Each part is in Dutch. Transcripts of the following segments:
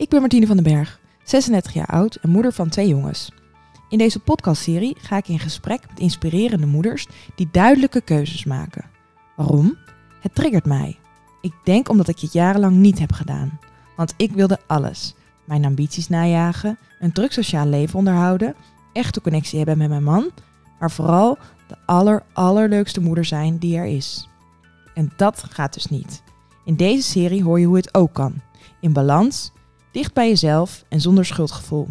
Ik ben Martine van den Berg, 36 jaar oud en moeder van twee jongens. In deze podcastserie ga ik in gesprek met inspirerende moeders die duidelijke keuzes maken. Waarom? Het triggert mij. Ik denk omdat ik het jarenlang niet heb gedaan. Want ik wilde alles. Mijn ambities najagen, een druk sociaal leven onderhouden, echte connectie hebben met mijn man, maar vooral de aller allerleukste moeder zijn die er is. En dat gaat dus niet. In deze serie hoor je hoe het ook kan. In balans, dicht bij jezelf en zonder schuldgevoel.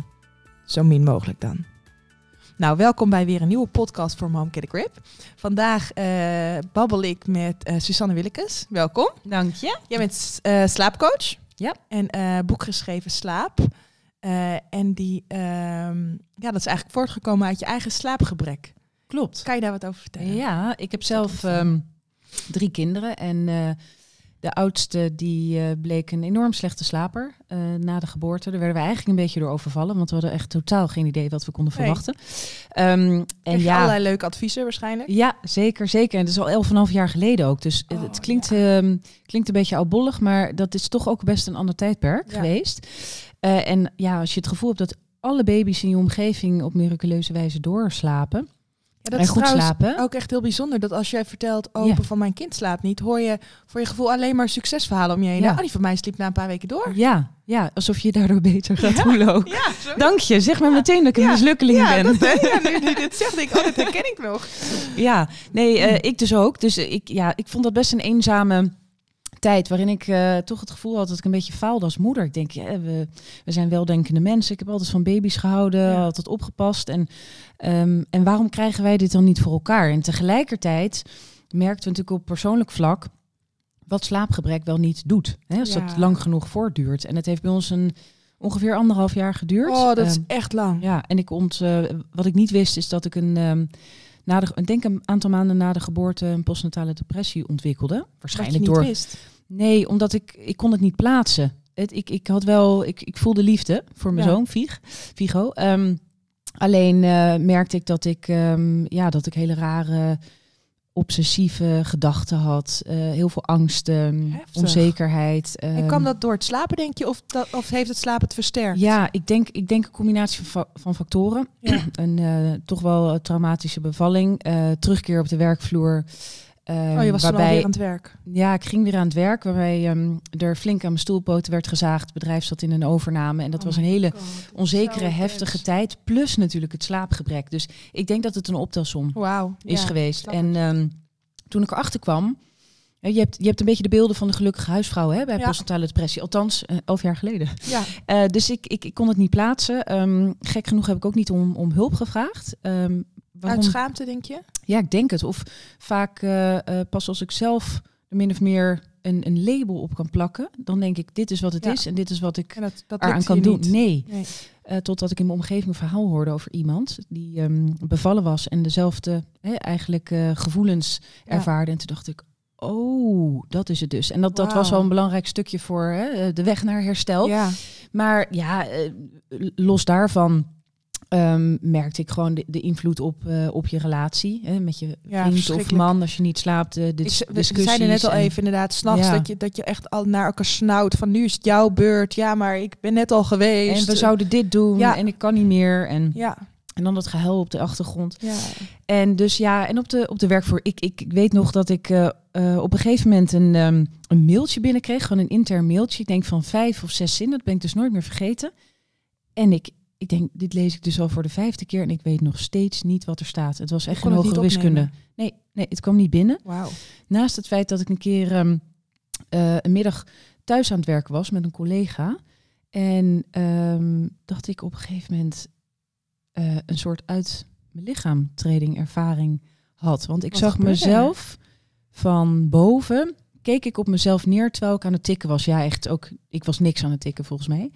Zo min mogelijk dan. Nou, welkom bij weer een nieuwe podcast voor Mom Get a Grip. Vandaag eh, babbel ik met eh Susanne Willekes. Welkom. Dank je. Jij bent eh, slaapcoach. Ja. En boek geschreven Slaap. En die, ehm, ja, dat is eigenlijk voortgekomen uit je eigen slaapgebrek. Klopt. Kan je daar wat over vertellen? Ja, ik heb zelf ehm, drie kinderen en de oudste die eh, bleek een enorm slechte slaper eh, na de geboorte. Daar werden we eigenlijk een beetje door overvallen, want we hadden echt totaal geen idee wat we konden Nee. verwachten. Ehm, En en ja, allerlei leuke adviezen waarschijnlijk. ja, zeker, zeker. En het is al 11,5 jaar geleden ook. Dus het- Oh, het klinkt, ehm, klinkt een beetje oudbollig, maar dat is toch ook best een ander tijdperk Ja. geweest. Eh, en ja, als je het gevoel hebt dat alle baby's in je omgeving op miraculeuze wijze doorslapen. Ja, dat En is goed trouwens slapen. ook echt heel bijzonder. Dat als jij vertelt open Ja. van mijn kind slaapt niet, hoor je voor je gevoel alleen maar succesverhalen om je heen. Ja. Oh, die van mij sliep na een paar weken door. Ja, ja, alsof je daardoor beter gaat voelen. Ja. Dank je, zeg maar meteen dat ik een mislukkeling ja, ben. dat, ja, nu nu dit zegt, ik, oh, dat herken ik nog. Ja, nee, eh, ik dus ook. Dus ik, ja, ik vond dat best een eenzame tijd waarin ik eh, toch het gevoel had dat ik een beetje faalde als moeder. Ik denk, ja, we, we zijn weldenkende mensen. Ik heb altijd van baby's gehouden, Ja. altijd opgepast. En, ehm, en waarom krijgen wij dit dan niet voor elkaar? En tegelijkertijd merkten we natuurlijk op persoonlijk vlak wat slaapgebrek wel niet doet. Hè, als Ja. dat lang genoeg voortduurt. En het heeft bij ons een ongeveer anderhalf jaar geduurd. Oh, dat is Ehm, echt lang. ja, en ik ont, eh, wat ik niet wist is dat ik een, ehm, na de, ik denk een aantal maanden na de geboorte een postnatale depressie ontwikkelde. Waarschijnlijk door. wist. Nee, omdat ik, ik kon het niet plaatsen. Het, ik, ik had wel, ik, ik voelde liefde voor mijn Ja. zoon, Vieg, Vigo. Ehm, alleen eh, merkte ik dat ik, ehm, ja, dat ik hele rare obsessieve gedachten had. eh, heel veel angsten, onzekerheid. En ehm, kan dat door het slapen, denk je? Of, dat, of heeft het slapen het versterkt? ja, ik denk, ik denk een combinatie van, van factoren. Ja. Een eh, toch wel traumatische bevalling. terugkeer op de werkvloer. Ehm, Oh, je was waarbij, alweer aan het werk. Ja, ik ging weer aan het werk. Waarbij ehm, er flink aan mijn stoelpoten werd gezaagd. Het bedrijf zat in een overname. En dat Oh was een hele God, onzekere, heftige tijd. Plus natuurlijk het slaapgebrek. Dus ik denk dat het een optelsom is ja, geweest. En ehm, toen ik erachter kwam... Je hebt, je hebt een beetje de beelden van de gelukkige huisvrouw hè, bij Ja. postnatale depressie. Althans, eh, elf jaar geleden. Ja. Eh, dus ik, ik, ik kon het niet plaatsen. Gek genoeg heb ik ook niet om, om hulp gevraagd. Waarom? Uit schaamte, denk je? Ja, ik denk het. Of vaak eh, eh, pas als ik zelf min of meer een, een label op kan plakken, dan denk ik, dit is wat het Ja. is en dit is wat ik dat, dat eraan kan doen. niet. Nee, Nee. Eh, totdat ik in mijn omgeving een verhaal hoorde over iemand die ehm, bevallen was en dezelfde hè, eigenlijk gevoelens Ja. ervaarde. En toen dacht ik, oh, dat is het dus. En dat, dat was wel een belangrijk stukje voor hè, de weg naar herstel. Ja. Maar ja, los daarvan ehm, merkte ik gewoon de, de invloed op, eh, op je relatie. Hè, met je Ja, vriend of man als je niet slaapt. eh, de we zeiden net al en- even inderdaad, s'nachts, Ja. dat, je, dat je echt al naar elkaar snauwt van nu is het jouw beurt. Ja, maar ik ben net al geweest. En we zouden dit doen Ja. en ik kan niet meer. En, Ja, en dan dat gehuil op de achtergrond. ja. En dus ja, en op de, op de werkvoer. Ik, ik, ik weet nog dat ik eh, op een gegeven moment een, ehm, een mailtje binnenkreeg. Gewoon een intern mailtje. Ik denk van vijf of zes zinnen. Dat ben ik dus nooit meer vergeten. En ik, ik denk, dit lees ik dus al voor de vijfde keer. En ik weet nog steeds niet wat er staat. Het was echt een hogere wiskunde. Nee, nee, het kwam niet binnen. Wauw. Naast het feit dat ik een keer ehm, eh, een middag thuis aan het werken was met een collega. En ehm, dacht ik op een gegeven moment eh, een soort uit mijn lichaam treding ervaring had. Want ik Wat zag er? mezelf van boven. Keek ik op mezelf neer terwijl ik aan het tikken was. Ja, echt ook. Ik was niks aan het tikken volgens mij.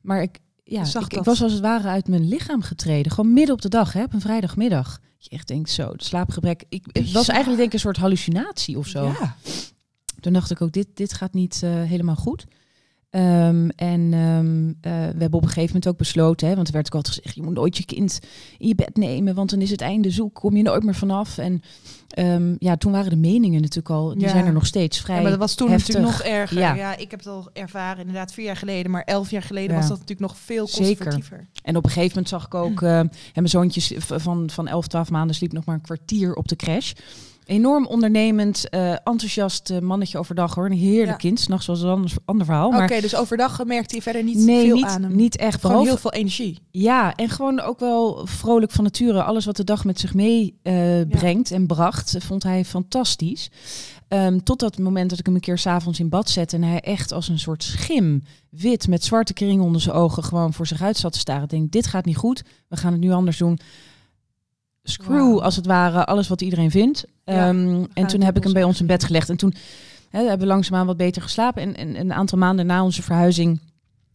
Maar ik, ja, ik, was als het ware uit mijn lichaam getreden. Gewoon midden op de dag, hè, op een vrijdagmiddag. Je echt denkt zo, slaapgebrek. Ik, het was eigenlijk denk ik een soort hallucinatie of zo. Ja. Toen dacht ik ook, dit, dit gaat niet eh, helemaal goed. Ehm, en ehm, eh, we hebben op een gegeven moment ook besloten, hè, want er werd ook altijd gezegd, je moet nooit je kind in je bed nemen, want dan is het einde zoek, kom je nooit meer vanaf. En ehm, ja, toen waren de meningen natuurlijk al, die Ja. zijn er nog steeds vrij Ja, maar dat was toen heftig. natuurlijk nog erger. Ja. Ja. ik heb het al ervaren inderdaad vier jaar geleden, maar elf jaar geleden was dat natuurlijk nog veel Zeker. conservatiever. En op een gegeven moment zag ik ook, eh, en mijn zoontje van, van 11, 12 maanden sliep nog maar een kwartier op de crash. Enorm ondernemend, eh, enthousiast eh, mannetje overdag hoor. Een heerlijk Ja. kind. S'nachts was het een ander, ander verhaal. Oké, dus overdag merkte je verder niet nee, veel niet, aan hem. niet echt. Gewoon Behalve, heel veel energie. Ja, en gewoon ook wel vrolijk van nature. Alles wat de dag met zich meebrengt brengt en bracht, eh, vond hij fantastisch. Ehm, tot dat moment dat ik hem een keer s'avonds in bad zette en hij echt als een soort schim, wit met zwarte kringen onder zijn ogen, gewoon voor zich uit zat te staren. Ik denk, dit gaat niet goed, we gaan het nu anders doen. Screw, als het ware, alles wat iedereen vindt. Ja, Ehm, en toen heb ik hem bij ons in bed gelegd. En toen hè, hebben we langzaamaan wat beter geslapen. En, en een aantal maanden na onze verhuizing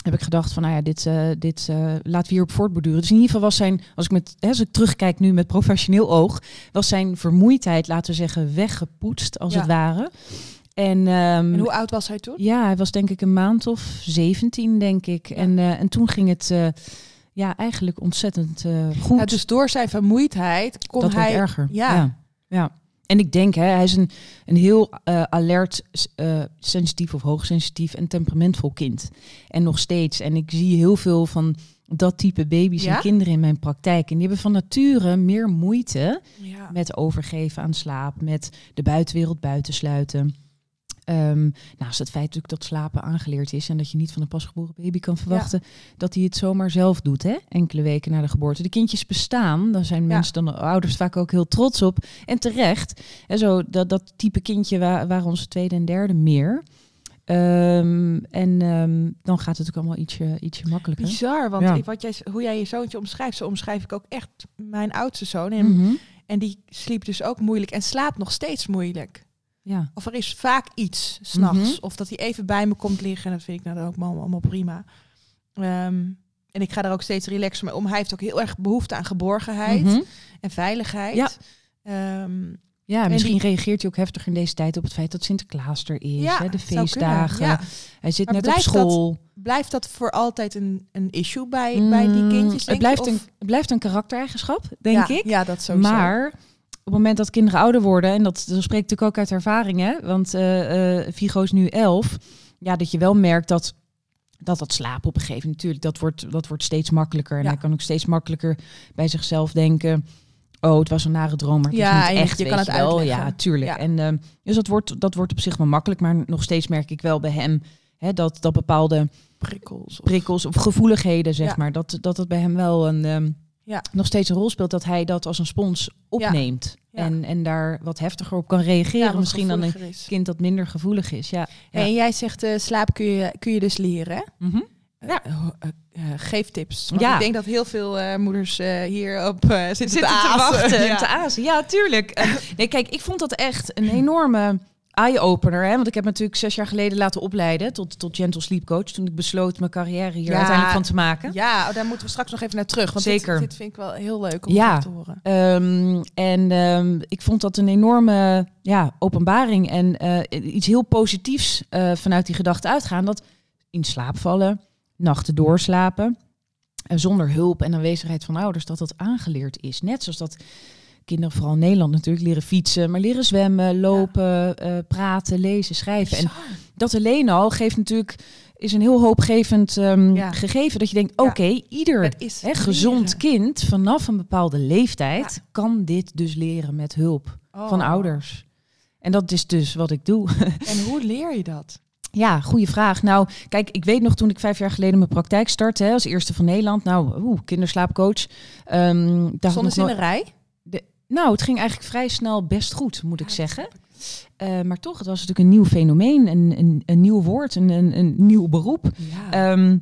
heb ik gedacht van, nou ja, dit, eh, dit eh, laten we hierop voortborduren. Dus in ieder geval was zijn, als ik, met, hè, als ik terugkijk nu met professioneel oog, was zijn vermoeidheid, laten we zeggen, weggepoetst als Ja. het ware. En, ehm, En hoe oud was hij toen? ja, hij was denk ik een maand of 17, denk ik. En, eh, en toen ging het ja, eigenlijk ontzettend eh, goed. Ja, dus door zijn vermoeidheid kon dat hij... erger. Ja. ja. ja. En ik denk, hè, hij is een, een heel eh, alert, eh, sensitief of hoogsensitief en temperamentvol kind. En nog steeds. En ik zie heel veel van dat type baby's Ja? en kinderen in mijn praktijk. En die hebben van nature meer moeite met overgeven aan slaap, met de buitenwereld buitensluiten. Ehm naast het feit natuurlijk dat slapen aangeleerd is en dat je niet van een pasgeboren baby kan verwachten dat hij het zomaar zelf doet, hè? enkele weken na de geboorte. De kindjes bestaan, daar zijn Ja. mensen dan ouders vaak ook heel trots op en terecht. En zo dat, dat type kindje wa- waren onze tweede en derde meer. Ehm, en ehm, dan gaat het ook allemaal ietsje, ietsje makkelijker. Bizar, want Ja. wat jij, hoe jij je zoontje omschrijft, zo omschrijf ik ook echt mijn oudste zoon. En, Mhm. en die sliep dus ook moeilijk en slaapt nog steeds moeilijk. Ja. Of er is vaak iets s'nachts. Mhm. Of dat hij even bij me komt liggen. En dat vind ik nou dan ook allemaal, prima. Ehm, en ik ga er ook steeds relaxer mee om. Hij heeft ook heel erg behoefte aan geborgenheid Mhm. en veiligheid. Ja. Ehm, Ja, En misschien die- reageert hij ook heftig in deze tijd op het feit dat Sinterklaas er is. ja, hè, de feestdagen. Ja. Hij zit Maar net op dat- school. Blijft dat voor altijd een, een issue bij, bij die Mm, kindjes? Het blijft, je? een, Of- het blijft een karaktereigenschap, denk ja, ik. Ja, dat sowieso. Maar het moment dat kinderen ouder worden, en dat, dat spreekt natuurlijk ook uit ervaring, hè, want eh, Vigo is nu elf, ja, dat je wel merkt dat dat dat slapen op een gegeven moment natuurlijk, dat wordt, dat wordt steeds makkelijker. En Ja. hij kan ook steeds makkelijker bij zichzelf denken, oh, het was een nare droom, maar het Ja, is niet je echt, kan weet het je wel. uitleggen. Ja, tuurlijk. Ja. En ehm, dus dat wordt, dat wordt op zich wel makkelijk, maar nog steeds merk ik wel bij hem hè, dat, dat bepaalde prikkels. Of, prikkels of gevoeligheden, zeg maar, dat, dat het bij hem wel een, ehm, Ja. nog steeds een rol speelt, dat hij dat als een spons opneemt. Ja. En, en daar wat heftiger op kan reageren. Misschien dan een is. kind dat minder gevoelig is. Ja. Ja. En jij zegt, eh, slaap kun je, kun je dus leren. Mhm. Eh, eh, eh, geef tips. Want Ja. ik denk dat heel veel moeders hierop zitten, Zitten te, wachten, Ja. te azen. Ja, tuurlijk. Nee, kijk, ik vond dat echt een enorme eye-opener. Hè? Want ik heb natuurlijk zes jaar geleden laten opleiden tot, tot gentle sleep coach. Toen ik besloot mijn carrière hier Ja. uiteindelijk van te maken. Ja, oh, daar moeten we straks nog even naar terug. Want Zeker. Dit, dit vind ik wel heel leuk om Ja. te horen. Ehm, en ehm, ik vond dat een enorme ja, openbaring en eh, iets heel positiefs eh, vanuit die gedachte uitgaan. Dat in slaap vallen, nachten doorslapen, en zonder hulp en aanwezigheid van ouders, dat dat aangeleerd is. Net zoals dat kinderen, vooral in Nederland natuurlijk, leren fietsen, maar leren zwemmen, lopen, eh, praten, lezen, schrijven. En dat alleen al geeft natuurlijk, is een heel hoopgevend ehm, Ja. gegeven. Dat je denkt, oké, ieder Hè, gezond kind vanaf een bepaalde leeftijd kan dit dus leren met hulp Oh. van ouders. En dat is dus wat ik doe. En hoe leer je dat? ja, goede vraag. Nou, kijk, ik weet nog toen ik vijf jaar geleden mijn praktijk startte, hè, als eerste van Nederland. Nou, oeh, kinderslaapcoach. Ehm daar Zonder ze in een rij? Nou, het ging eigenlijk vrij snel best goed, moet ik zeggen. Eh, maar toch, het was natuurlijk een nieuw fenomeen, een, een, een nieuw woord, een, een, een nieuw beroep. Ja. Ehm,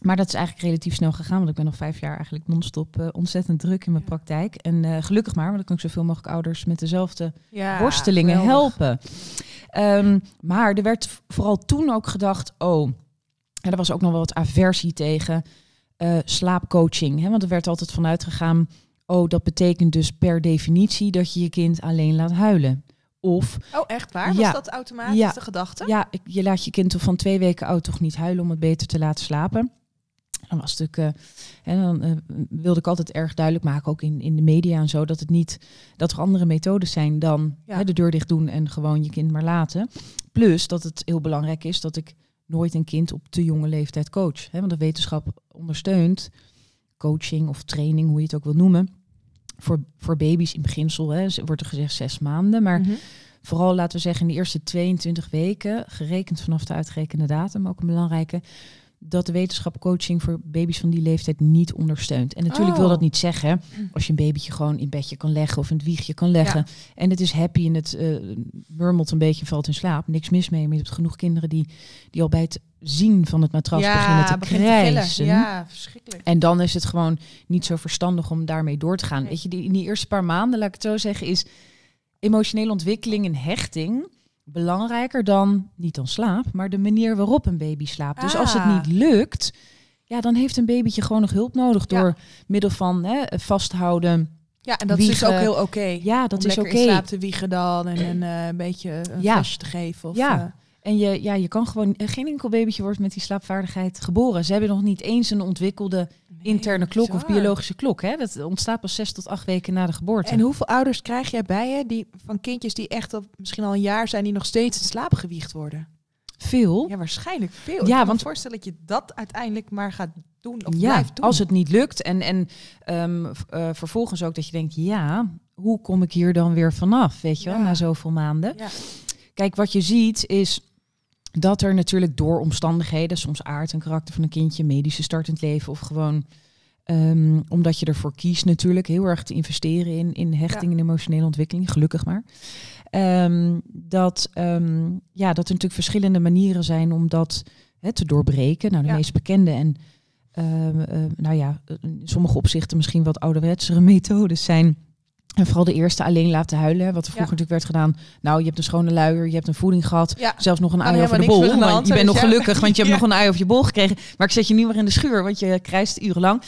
maar dat is eigenlijk relatief snel gegaan, want ik ben nog vijf jaar eigenlijk non-stop eh, ontzettend druk in mijn praktijk. En eh, gelukkig maar, want dan kan ik zoveel mogelijk ouders met dezelfde ja, worstelingen geweldig. helpen. Ehm, maar er werd vooral toen ook gedacht, oh, en er was ook nog wel wat aversie tegen slaapcoaching. Hè? Want er werd altijd vanuit gegaan, oh, dat betekent dus per definitie dat je je kind alleen laat huilen. Of Oh, echt waar? Ja. Was dat automatisch Ja. de gedachte? ja, je laat je kind toch van twee weken oud toch niet huilen om het beter te laten slapen. Dan was het natuurlijk, eh, en dan eh, wilde ik altijd erg duidelijk maken, ook in, in de media en zo, dat het niet dat er andere methodes zijn dan Ja. hè, de deur dicht doen en gewoon je kind maar laten. Plus dat het heel belangrijk is dat ik nooit een kind op te jonge leeftijd coach. Hè, want de wetenschap ondersteunt coaching of training, hoe je het ook wil noemen. Voor, voor baby's in beginsel hè, wordt er gezegd zes maanden, maar Mhm. vooral laten we zeggen in de eerste 22 weken, gerekend vanaf de uitgerekende datum, ook een belangrijke, dat de wetenschap coaching voor baby's van die leeftijd niet ondersteunt. En natuurlijk wil Oh. dat niet zeggen als je een babytje gewoon in bedje kan leggen of in het wiegje kan leggen. En het is happy en het eh murmelt een beetje, valt in slaap. Niks mis mee, maar je hebt genoeg kinderen die, die al bij het zien van het matras beginnen te begint krijsen. Ja, verschrikkelijk. En dan is het gewoon niet zo verstandig om daarmee door te gaan. Nee. Weet je, die, in die eerste paar maanden, laat ik het zo zeggen, is emotionele ontwikkeling en hechting belangrijker dan, niet dan slaap, maar de manier waarop een baby slaapt. Dus als het Ah. niet lukt, ja, dan heeft een babytje gewoon nog hulp nodig Ja. door middel van hè, vasthouden. Ja, en dat is dus ook heel oké. Ja, dat om is oké. in slaap te wiegen dan en een, eh, een beetje een Ja. flesje te geven. Of, Ja. eh, En je, ja, je kan gewoon, eh, geen enkel babytje wordt met die slaapvaardigheid geboren. Ze hebben nog niet eens een ontwikkelde nee, interne klok of biologische klok. Hè? Dat ontstaat pas zes tot acht weken na de geboorte. En hoeveel ouders krijg jij bij je die, van kindjes die echt al, misschien al een jaar zijn, die nog steeds in slaap gewiegd worden? Veel. Ja, waarschijnlijk veel. Ja, ik kan me want- voorstellen dat je dat uiteindelijk maar gaat doen of ja, blijft doen. als het niet lukt. En, en ehm, eh, vervolgens ook dat je denkt, ja, hoe kom ik hier dan weer vanaf? Weet je wel, Ja. na zoveel maanden. Ja. Kijk, wat je ziet is dat er natuurlijk door omstandigheden, soms aard en karakter van een kindje, medische start in het leven of gewoon ehm, omdat je ervoor kiest natuurlijk heel erg te investeren in, in hechting en emotionele ontwikkeling, gelukkig maar. Ehm, dat, ehm, ja, dat er natuurlijk verschillende manieren zijn om dat te doorbreken. Nou, de Ja. meest bekende en ehm, nou ja, in sommige opzichten misschien wat ouderwetsere methodes zijn. En vooral de eerste alleen laten huilen, wat er vroeger Ja. natuurlijk werd gedaan. Nou, je hebt een schone luier, je hebt een voeding gehad. Ja. Zelfs nog een Nou, ui over de bol. de hand, je bent dus nog ja. gelukkig, want je hebt nog een ui over je bol gekregen. Maar ik zet je niet meer in de schuur, want je krijst urenlang.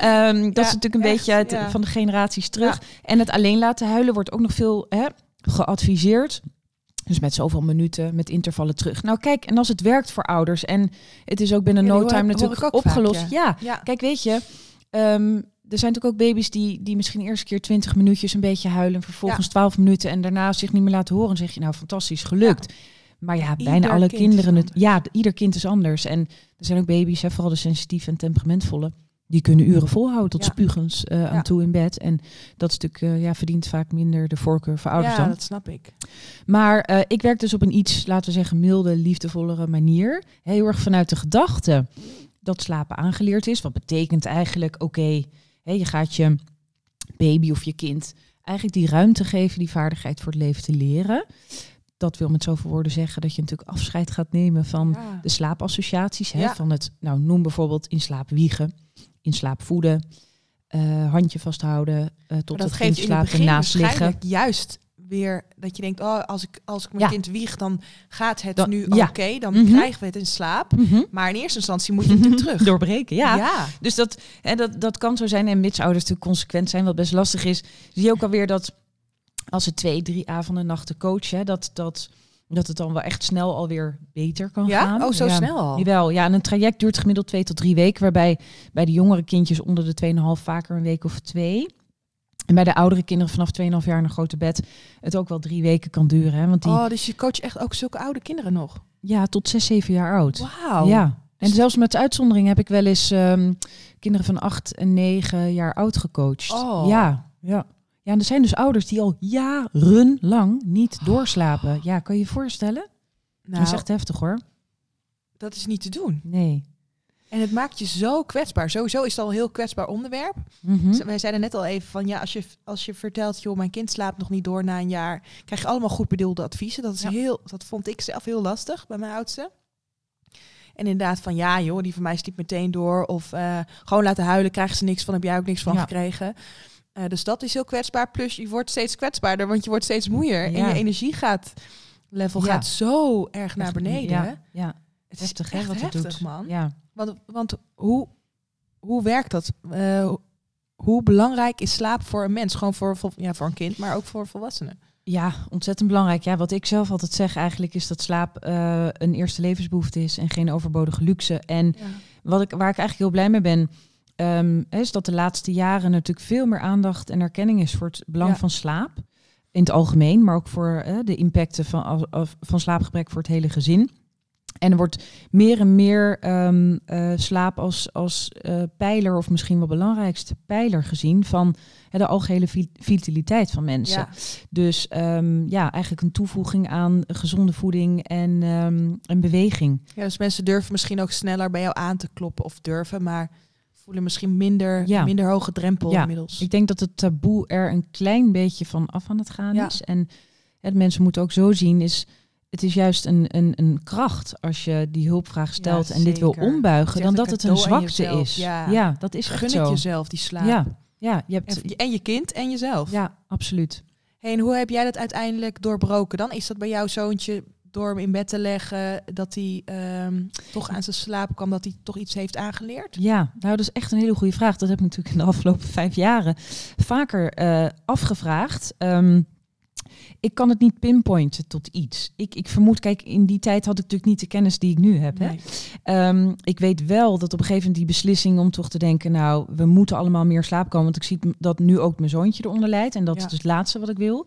Ehm, dat is natuurlijk een echt, beetje van de generaties terug. En het alleen laten huilen wordt ook nog veel hè, geadviseerd. Dus met zoveel minuten, met intervallen terug. Nou kijk, en als het werkt voor ouders en het is ook binnen no time natuurlijk vaak, opgelost. Ja. Kijk, weet je, ehm, er zijn natuurlijk ook baby's die, die misschien de eerste keer 20 minuutjes een beetje huilen. En vervolgens Ja. 12 12 minuten en daarna zich niet meer laten horen. En zeg je nou fantastisch, gelukt. Maar ja, bijna Ieder alle kinderen. Het, ja, ieder kind is anders. En er zijn ook baby's, hè, vooral de sensitieve en temperamentvolle. Die kunnen uren volhouden tot Ja. spugens eh, aan toe in bed. En dat natuurlijk, eh, ja, verdient vaak minder de voorkeur voor ouders ja, dan. dat snap ik. Maar eh, ik werk dus op een iets, laten we zeggen, milde, liefdevollere manier. Heel erg vanuit de gedachte dat slapen aangeleerd is. Wat betekent eigenlijk, oké, hè, je gaat je baby of je kind eigenlijk die ruimte geven, die vaardigheid voor het leven te leren. Dat wil met zoveel woorden zeggen dat je natuurlijk afscheid gaat nemen van Ja. de slaapassociaties. Hè, Ja. Van het, nou noem bijvoorbeeld in slaap wiegen, in slaap voeden, eh, handje vasthouden, eh, tot het kind slaapt en begin naast liggen. juist weer dat je denkt, oh, als ik, als ik mijn Ja. kind wieg, dan gaat het Dan- nu ja. oké, dan Mhm. krijgen we het in slaap. Mhm. Maar in eerste instantie moet je natuurlijk terug. Doorbreken, ja. ja. Dus dat, hè, dat, dat kan zo zijn. En mits ouders natuurlijk consequent zijn, wat best lastig is, zie je ook alweer dat als ze twee, drie avonden nachten coachen, dat, dat, dat het dan wel echt snel alweer beter kan Ja? gaan. Oh, zo ja. snel al? Jawel, ja. En een traject duurt gemiddeld twee tot drie weken, waarbij bij de jongere kindjes onder de 2,5 vaker een week of twee. En bij de oudere kinderen vanaf 2,5 jaar in een grote bed het ook wel drie weken kan duren. Hè? Want die, Oh, dus je coacht echt ook zulke oude kinderen nog? ja, tot 6, 7 jaar oud. Wauw. Ja. En zelfs met uitzondering heb ik wel eens ehm, kinderen van 8 en 9 jaar oud gecoacht. Oh. Ja, ja. Ja, en er zijn dus ouders die al jarenlang niet doorslapen. Ja, kan je je voorstellen? Nou, dat is echt heftig hoor. dat is niet te doen. Nee. En het maakt je zo kwetsbaar. Sowieso is het al een heel kwetsbaar onderwerp. Z- Wij zeiden net al even van ja, als je, als je vertelt, joh, mijn kind slaapt nog niet door na een jaar, krijg je allemaal goed bedoelde adviezen. Dat is Ja. heel, dat vond ik zelf heel lastig bij mijn oudste. En inderdaad van ja, joh, die van mij sliep meteen door. Of eh, gewoon laten huilen, krijgen ze niks van, heb jij ook niks van Ja. gekregen. Eh, dus dat is heel kwetsbaar. Plus je wordt steeds kwetsbaarder, want je wordt steeds moeier. En je energie gaat, level gaat zo erg naar beneden. Ja, Het heftig is hè, echt wat het doet. man. Ja. Want, want hoe, hoe werkt dat? Eh, hoe belangrijk is slaap voor een mens? Gewoon voor, voor, ja, voor een kind, maar ook voor volwassenen. Ja, ontzettend belangrijk. Ja, wat ik zelf altijd zeg eigenlijk is dat slaap uh, een eerste levensbehoefte is en geen overbodige luxe. En ja. wat ik, waar ik eigenlijk heel blij mee ben, um, is dat de laatste jaren natuurlijk veel meer aandacht en erkenning is voor het belang ja. van slaap. In het algemeen, maar ook voor uh, de impacten van, van slaapgebrek voor het hele gezin. En er wordt meer en meer um, uh, slaap als, als uh, pijler, of misschien wel belangrijkste pijler gezien van de algehele vitaliteit van mensen. Ja. Dus um, ja, eigenlijk een toevoeging aan gezonde voeding en, um, en beweging. Ja, dus mensen durven misschien ook sneller bij jou aan te kloppen of durven, maar voelen misschien minder, ja. minder hoge drempel ja. inmiddels. Ik denk dat het taboe er een klein beetje van af aan het gaan is. En het mensen moeten ook zo zien is het is juist een, een, een kracht als je die hulpvraag stelt ja, en dit wil ombuigen, dan dat het een zwakte is. Ja. ja, dat is Gun echt het jezelf, die slaap. Ja, ja je hebt, en, en je kind en jezelf. Ja, absoluut. Hey, en hoe heb jij dat uiteindelijk doorbroken dan? Is dat bij jouw zoontje door hem in bed te leggen, dat hij um, toch aan zijn slaap kwam, dat hij toch iets heeft aangeleerd? Ja, nou dat is echt een hele goede vraag. Dat heb ik natuurlijk in de afgelopen vijf jaren vaker uh, afgevraagd. Um, ik kan het niet pinpointen tot iets. Ik, ik vermoed, kijk, in die tijd had ik natuurlijk niet de kennis die ik nu heb. Nee. Hè? Um, ik weet wel dat op een gegeven moment die beslissing om toch te denken, nou, we moeten allemaal meer slaap komen. Want ik zie dat nu ook mijn zoontje eronder leidt. En dat Ja. is dus het laatste wat ik wil.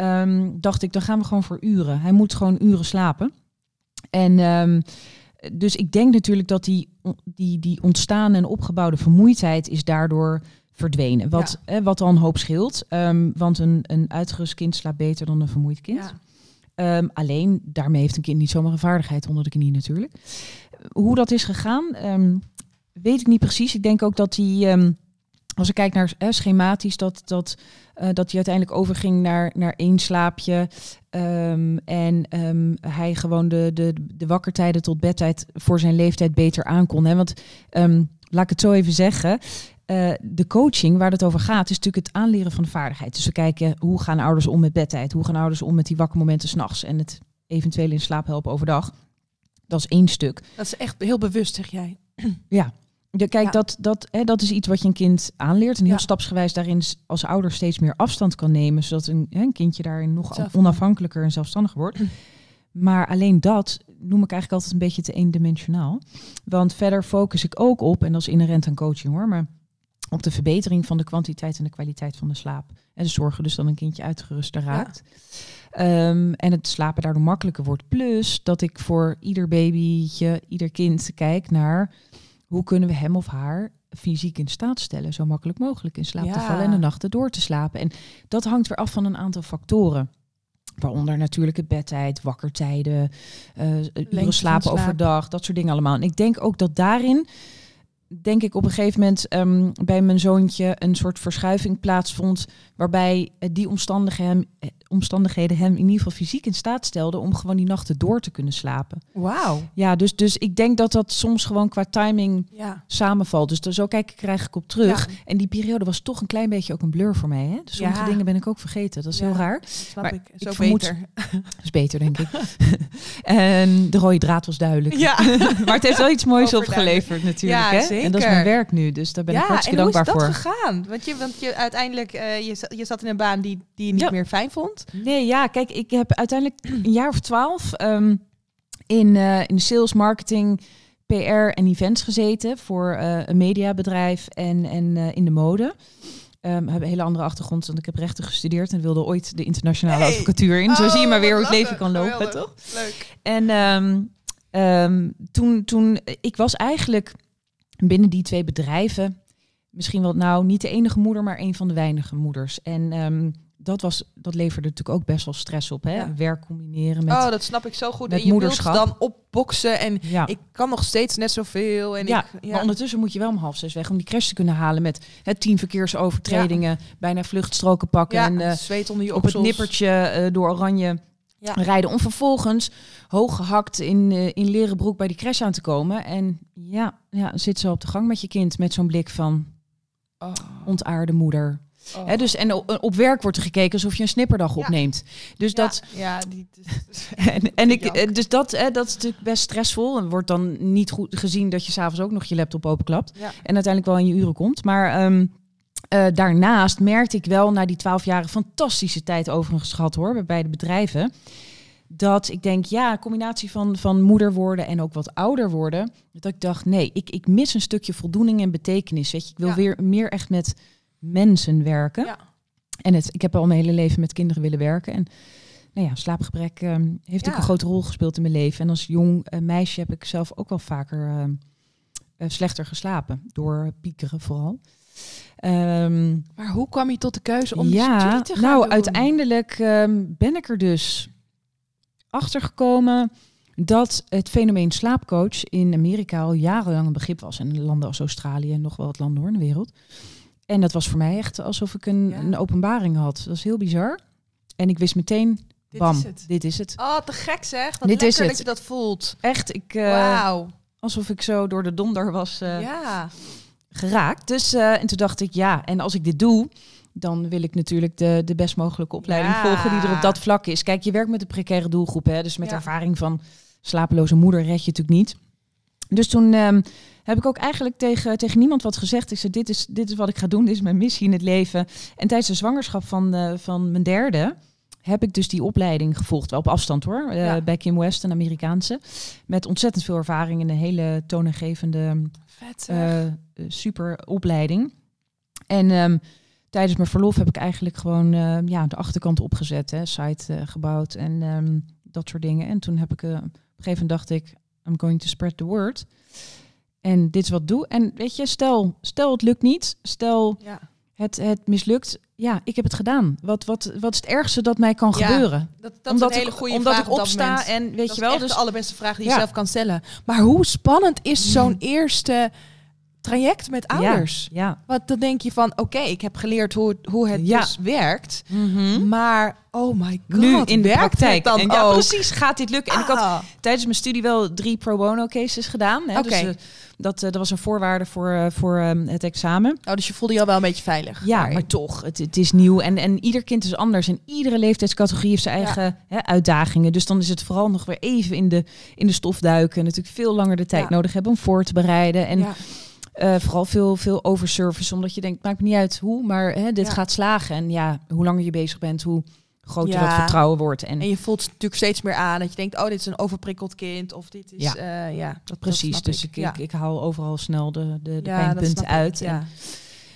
Um, dacht ik, dan gaan we gewoon voor uren. Hij moet gewoon uren slapen. En um, dus ik denk natuurlijk dat die, die, die ontstaan en opgebouwde vermoeidheid is daardoor verdwenen. Wat, Ja. eh, wat al een hoop scheelt. Ehm, want een, een uitgerust kind slaapt beter dan een vermoeid kind. Ja. Ehm, alleen daarmee heeft een kind niet zomaar een vaardigheid onder de knie natuurlijk. Hoe dat is gegaan, ehm, weet ik niet precies. Ik denk ook dat die, als ik kijk naar eh, schematisch, dat, dat, eh, dat hij uiteindelijk overging naar, naar één slaapje. en hij gewoon de, de, de wakkertijden tot bedtijd voor zijn leeftijd beter aankon. Hè? Want laat ik het zo even zeggen. Eh, de coaching waar het over gaat, is natuurlijk het aanleren van de vaardigheid. Dus we kijken hoe gaan ouders om met bedtijd, hoe gaan ouders om met die wakkermomenten s'nachts en het eventueel in slaap helpen overdag. Dat is één stuk. Dat is echt heel bewust, zeg jij. Ja. Ja, kijk, Ja. Dat, dat, hè, dat is iets wat je een kind aanleert. En heel Ja. stapsgewijs daarin als ouder steeds meer afstand kan nemen. Zodat een, hè, een kindje daarin nog Zelf- onafhankelijker en zelfstandiger wordt. Maar alleen dat noem ik eigenlijk altijd een beetje te eendimensionaal. Want verder focus ik ook op, en dat is inherent aan coaching hoor, maar op de verbetering van de kwantiteit en de kwaliteit van de slaap. En dus zorgen dus dat een kindje uitgeruster raakt. Ehm, en het slapen daardoor makkelijker wordt. Plus dat ik voor ieder babytje, ieder kind kijk naar hoe kunnen we hem of haar fysiek in staat stellen, zo makkelijk mogelijk in slaap te vallen en de nachten door te slapen. En dat hangt weer af van een aantal factoren. Waaronder natuurlijk het bedtijd, wakkertijden, eh uren slapen slaap. overdag, dat soort dingen allemaal. En ik denk ook dat daarin, denk ik op een gegeven moment ehm, bij mijn zoontje een soort verschuiving plaatsvond, waarbij eh, die omstandigheden hem, eh, omstandigheden hem in ieder geval fysiek in staat stelden om gewoon die nachten door te kunnen slapen. Wauw. Ja, dus, dus ik denk dat dat soms gewoon qua timing Ja. samenvalt. Dus daar- zo kijk ik er eigenlijk op terug. Ja. En die periode was toch een klein beetje ook een blur voor mij. Hè? Dus sommige Ja. dingen ben ik ook vergeten. Dat is Ja. heel raar. Snap Maar ik. ik vermoed- beter. Dat is beter, denk ik. en de rode draad was duidelijk. Ja. maar het heeft wel iets moois opgeleverd natuurlijk. Ja, hè? En dat is zeker. mijn werk nu. Dus daar ben ik ja, hartstikke en hoe is dankbaar dat voor. gegaan? Want je, want je uiteindelijk, eh, je, je zat in een baan die, die je niet Ja. meer fijn vond. Nee, ja, kijk, ik heb uiteindelijk een jaar of twaalf ehm, in, eh, in sales, marketing, PR en events gezeten voor eh, een mediabedrijf en, en eh, in de mode. Ehm heb een hele andere achtergrond, want ik heb rechten gestudeerd en wilde ooit de internationale Hey! advocatuur in. Zo Oh, zie je maar weer hoe het leven kan lopen, Geweldig. toch? Leuk. En ehm, toen, toen, ik was eigenlijk binnen die twee bedrijven misschien wel, nou niet de enige moeder, maar een van de weinige moeders. En dat, was, dat leverde natuurlijk ook best wel stress op. Hè? Ja. Werk combineren met... oh, dat snap ik zo goed. met en je moederschap. wilt dan opboksen en ja. ik kan nog steeds net zoveel. En ja, ik, maar ondertussen moet je wel om half zes weg om die crash te kunnen halen met het tien verkeersovertredingen, bijna vluchtstroken pakken en eh, zweet onder je op het nippertje eh, door oranje rijden. Om vervolgens hoog gehakt in, eh, in leren broek bij die crash aan te komen. En ja, ja, zit ze op de gang met je kind met zo'n blik van Oh. ontaarde moeder. Oh. Dus, en op, werk wordt er gekeken alsof je een snipperdag Ja. opneemt. Dus Ja, dat, Ja, die, en, en ik, eh, dus dat, hè, dat is natuurlijk best stressvol. En wordt dan niet goed gezien dat je s'avonds ook nog je laptop openklapt. Ja. En uiteindelijk wel in je uren komt. Maar ehm, eh, daarnaast merkte ik wel na die twaalf jaren fantastische tijd overigens gehad hoor, bij beide bedrijven. Dat ik denk, ja, een combinatie van, van moeder worden en ook wat ouder worden. Dat ik dacht, nee, ik, ik mis een stukje voldoening en betekenis. Weet je, ik wil Ja. weer meer echt met mensen werken. Ja. En het, ik heb al mijn hele leven met kinderen willen werken. En nou ja, slaapgebrek ehm, heeft ook een grote rol gespeeld in mijn leven. En als jong eh, meisje heb ik zelf ook wel vaker ehm, eh, slechter geslapen. Door piekeren vooral. Ehm, Maar hoe kwam je tot de keuze om ja, studie te gaan nou doen? uiteindelijk ben ik er dus achter gekomen dat het fenomeen slaapcoach in Amerika al jarenlang een begrip was. En landen als Australië en nog wel wat landen hoor in de wereld. En dat was voor mij echt alsof ik een, Ja. een openbaring had. Dat was heel bizar. En ik wist meteen, Dit bam, is het. dit is het. Oh, te gek zeg. Wat Dit is het. dat je dat voelt. Echt, ik, Wauw. alsof ik zo door de donder was eh, ja. geraakt. Dus, eh, en toen dacht ik, ja, en als ik dit doe, dan wil ik natuurlijk de, de best mogelijke opleiding Ja. volgen die er op dat vlak is. Kijk, je werkt met een precaire doelgroep, hè, dus met Ja. ervaring van slapeloze moeder red je natuurlijk niet. Dus toen ehm, heb ik ook eigenlijk tegen, tegen niemand wat gezegd. Ik zei, dit is, dit is wat ik ga doen, dit is mijn missie in het leven. En tijdens de zwangerschap van, eh, van mijn derde heb ik dus die opleiding gevolgd. Wel op afstand hoor, eh, Ja. bij Kim West, een Amerikaanse. Met ontzettend veel ervaring in een hele toonaangevende Vet zeg. eh, super opleiding. En ehm, tijdens mijn verlof heb ik eigenlijk gewoon eh, ja, de achterkant opgezet, hè, site gebouwd en ehm, dat soort dingen. En toen heb ik op een gegeven moment dacht ik, I'm going to spread the word. En dit is wat doe. En weet je, stel, stel het lukt niet, stel ja. het, het mislukt. Ja, ik heb het gedaan. Wat, wat, wat is het ergste dat mij kan Ja, gebeuren? Dat, dat omdat is een hele ik, omdat vraag ik opsta en weet dat je wel, dus de allerbeste vraag die je Ja. zelf kan stellen. Maar hoe spannend is zo'n eerste traject met ouders? ja. Want dan denk je van, oké, ik heb geleerd hoe, hoe het Ja. dus werkt. Mhm. Maar, oh my god, nu in de praktijk. dan en ja, ook? precies, gaat dit lukken? En ik had Ah. tijdens mijn studie wel drie pro bono cases gedaan. Hè? Dus, eh, dat, eh, dat was een voorwaarde voor, eh, voor ehm, het examen. Oh, dus je voelde je al wel een beetje veilig. Ja, daarin. maar toch, het, het is nieuw. En, en ieder kind is anders. En iedere leeftijdscategorie heeft zijn eigen hè, uitdagingen. Dus dan is het vooral nog weer even in de, in de stof duiken. En natuurlijk veel langer de tijd Ja. nodig hebben om voor te bereiden. En Eh, vooral veel, veel overservice. Omdat je denkt, maakt me niet uit hoe, maar hè, dit Ja. gaat slagen. En ja, hoe langer je bezig bent, hoe groter Ja. dat vertrouwen wordt. En, En je voelt natuurlijk steeds meer aan dat je denkt, oh, dit is een overprikkeld kind. Of dit is, Ja. ja, ja dat, Precies, dat dus ik, ik, ik haal overal snel de, de, de pijnpunten ik, uit. Ja. En-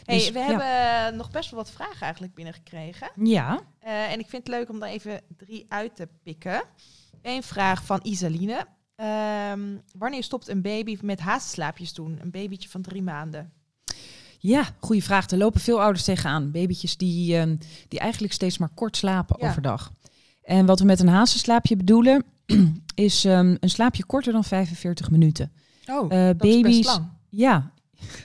Hey, dus, we ja. hebben nog best wel wat vragen eigenlijk binnengekregen. ja, Eh, en ik vind het leuk om er even drie uit te pikken. Eén vraag van Isaline. Ehm, wanneer stopt een baby met haastslaapjes doen? Een babytje van drie maanden. ja, goede vraag. Er lopen veel ouders tegenaan. Babytjes die, ehm, die eigenlijk steeds maar kort slapen Ja. overdag. En wat we met een hazenslaapje bedoelen, is ehm, een slaapje korter dan 45 minuten. Oh, Eh, dat is baby's, best lang. ja.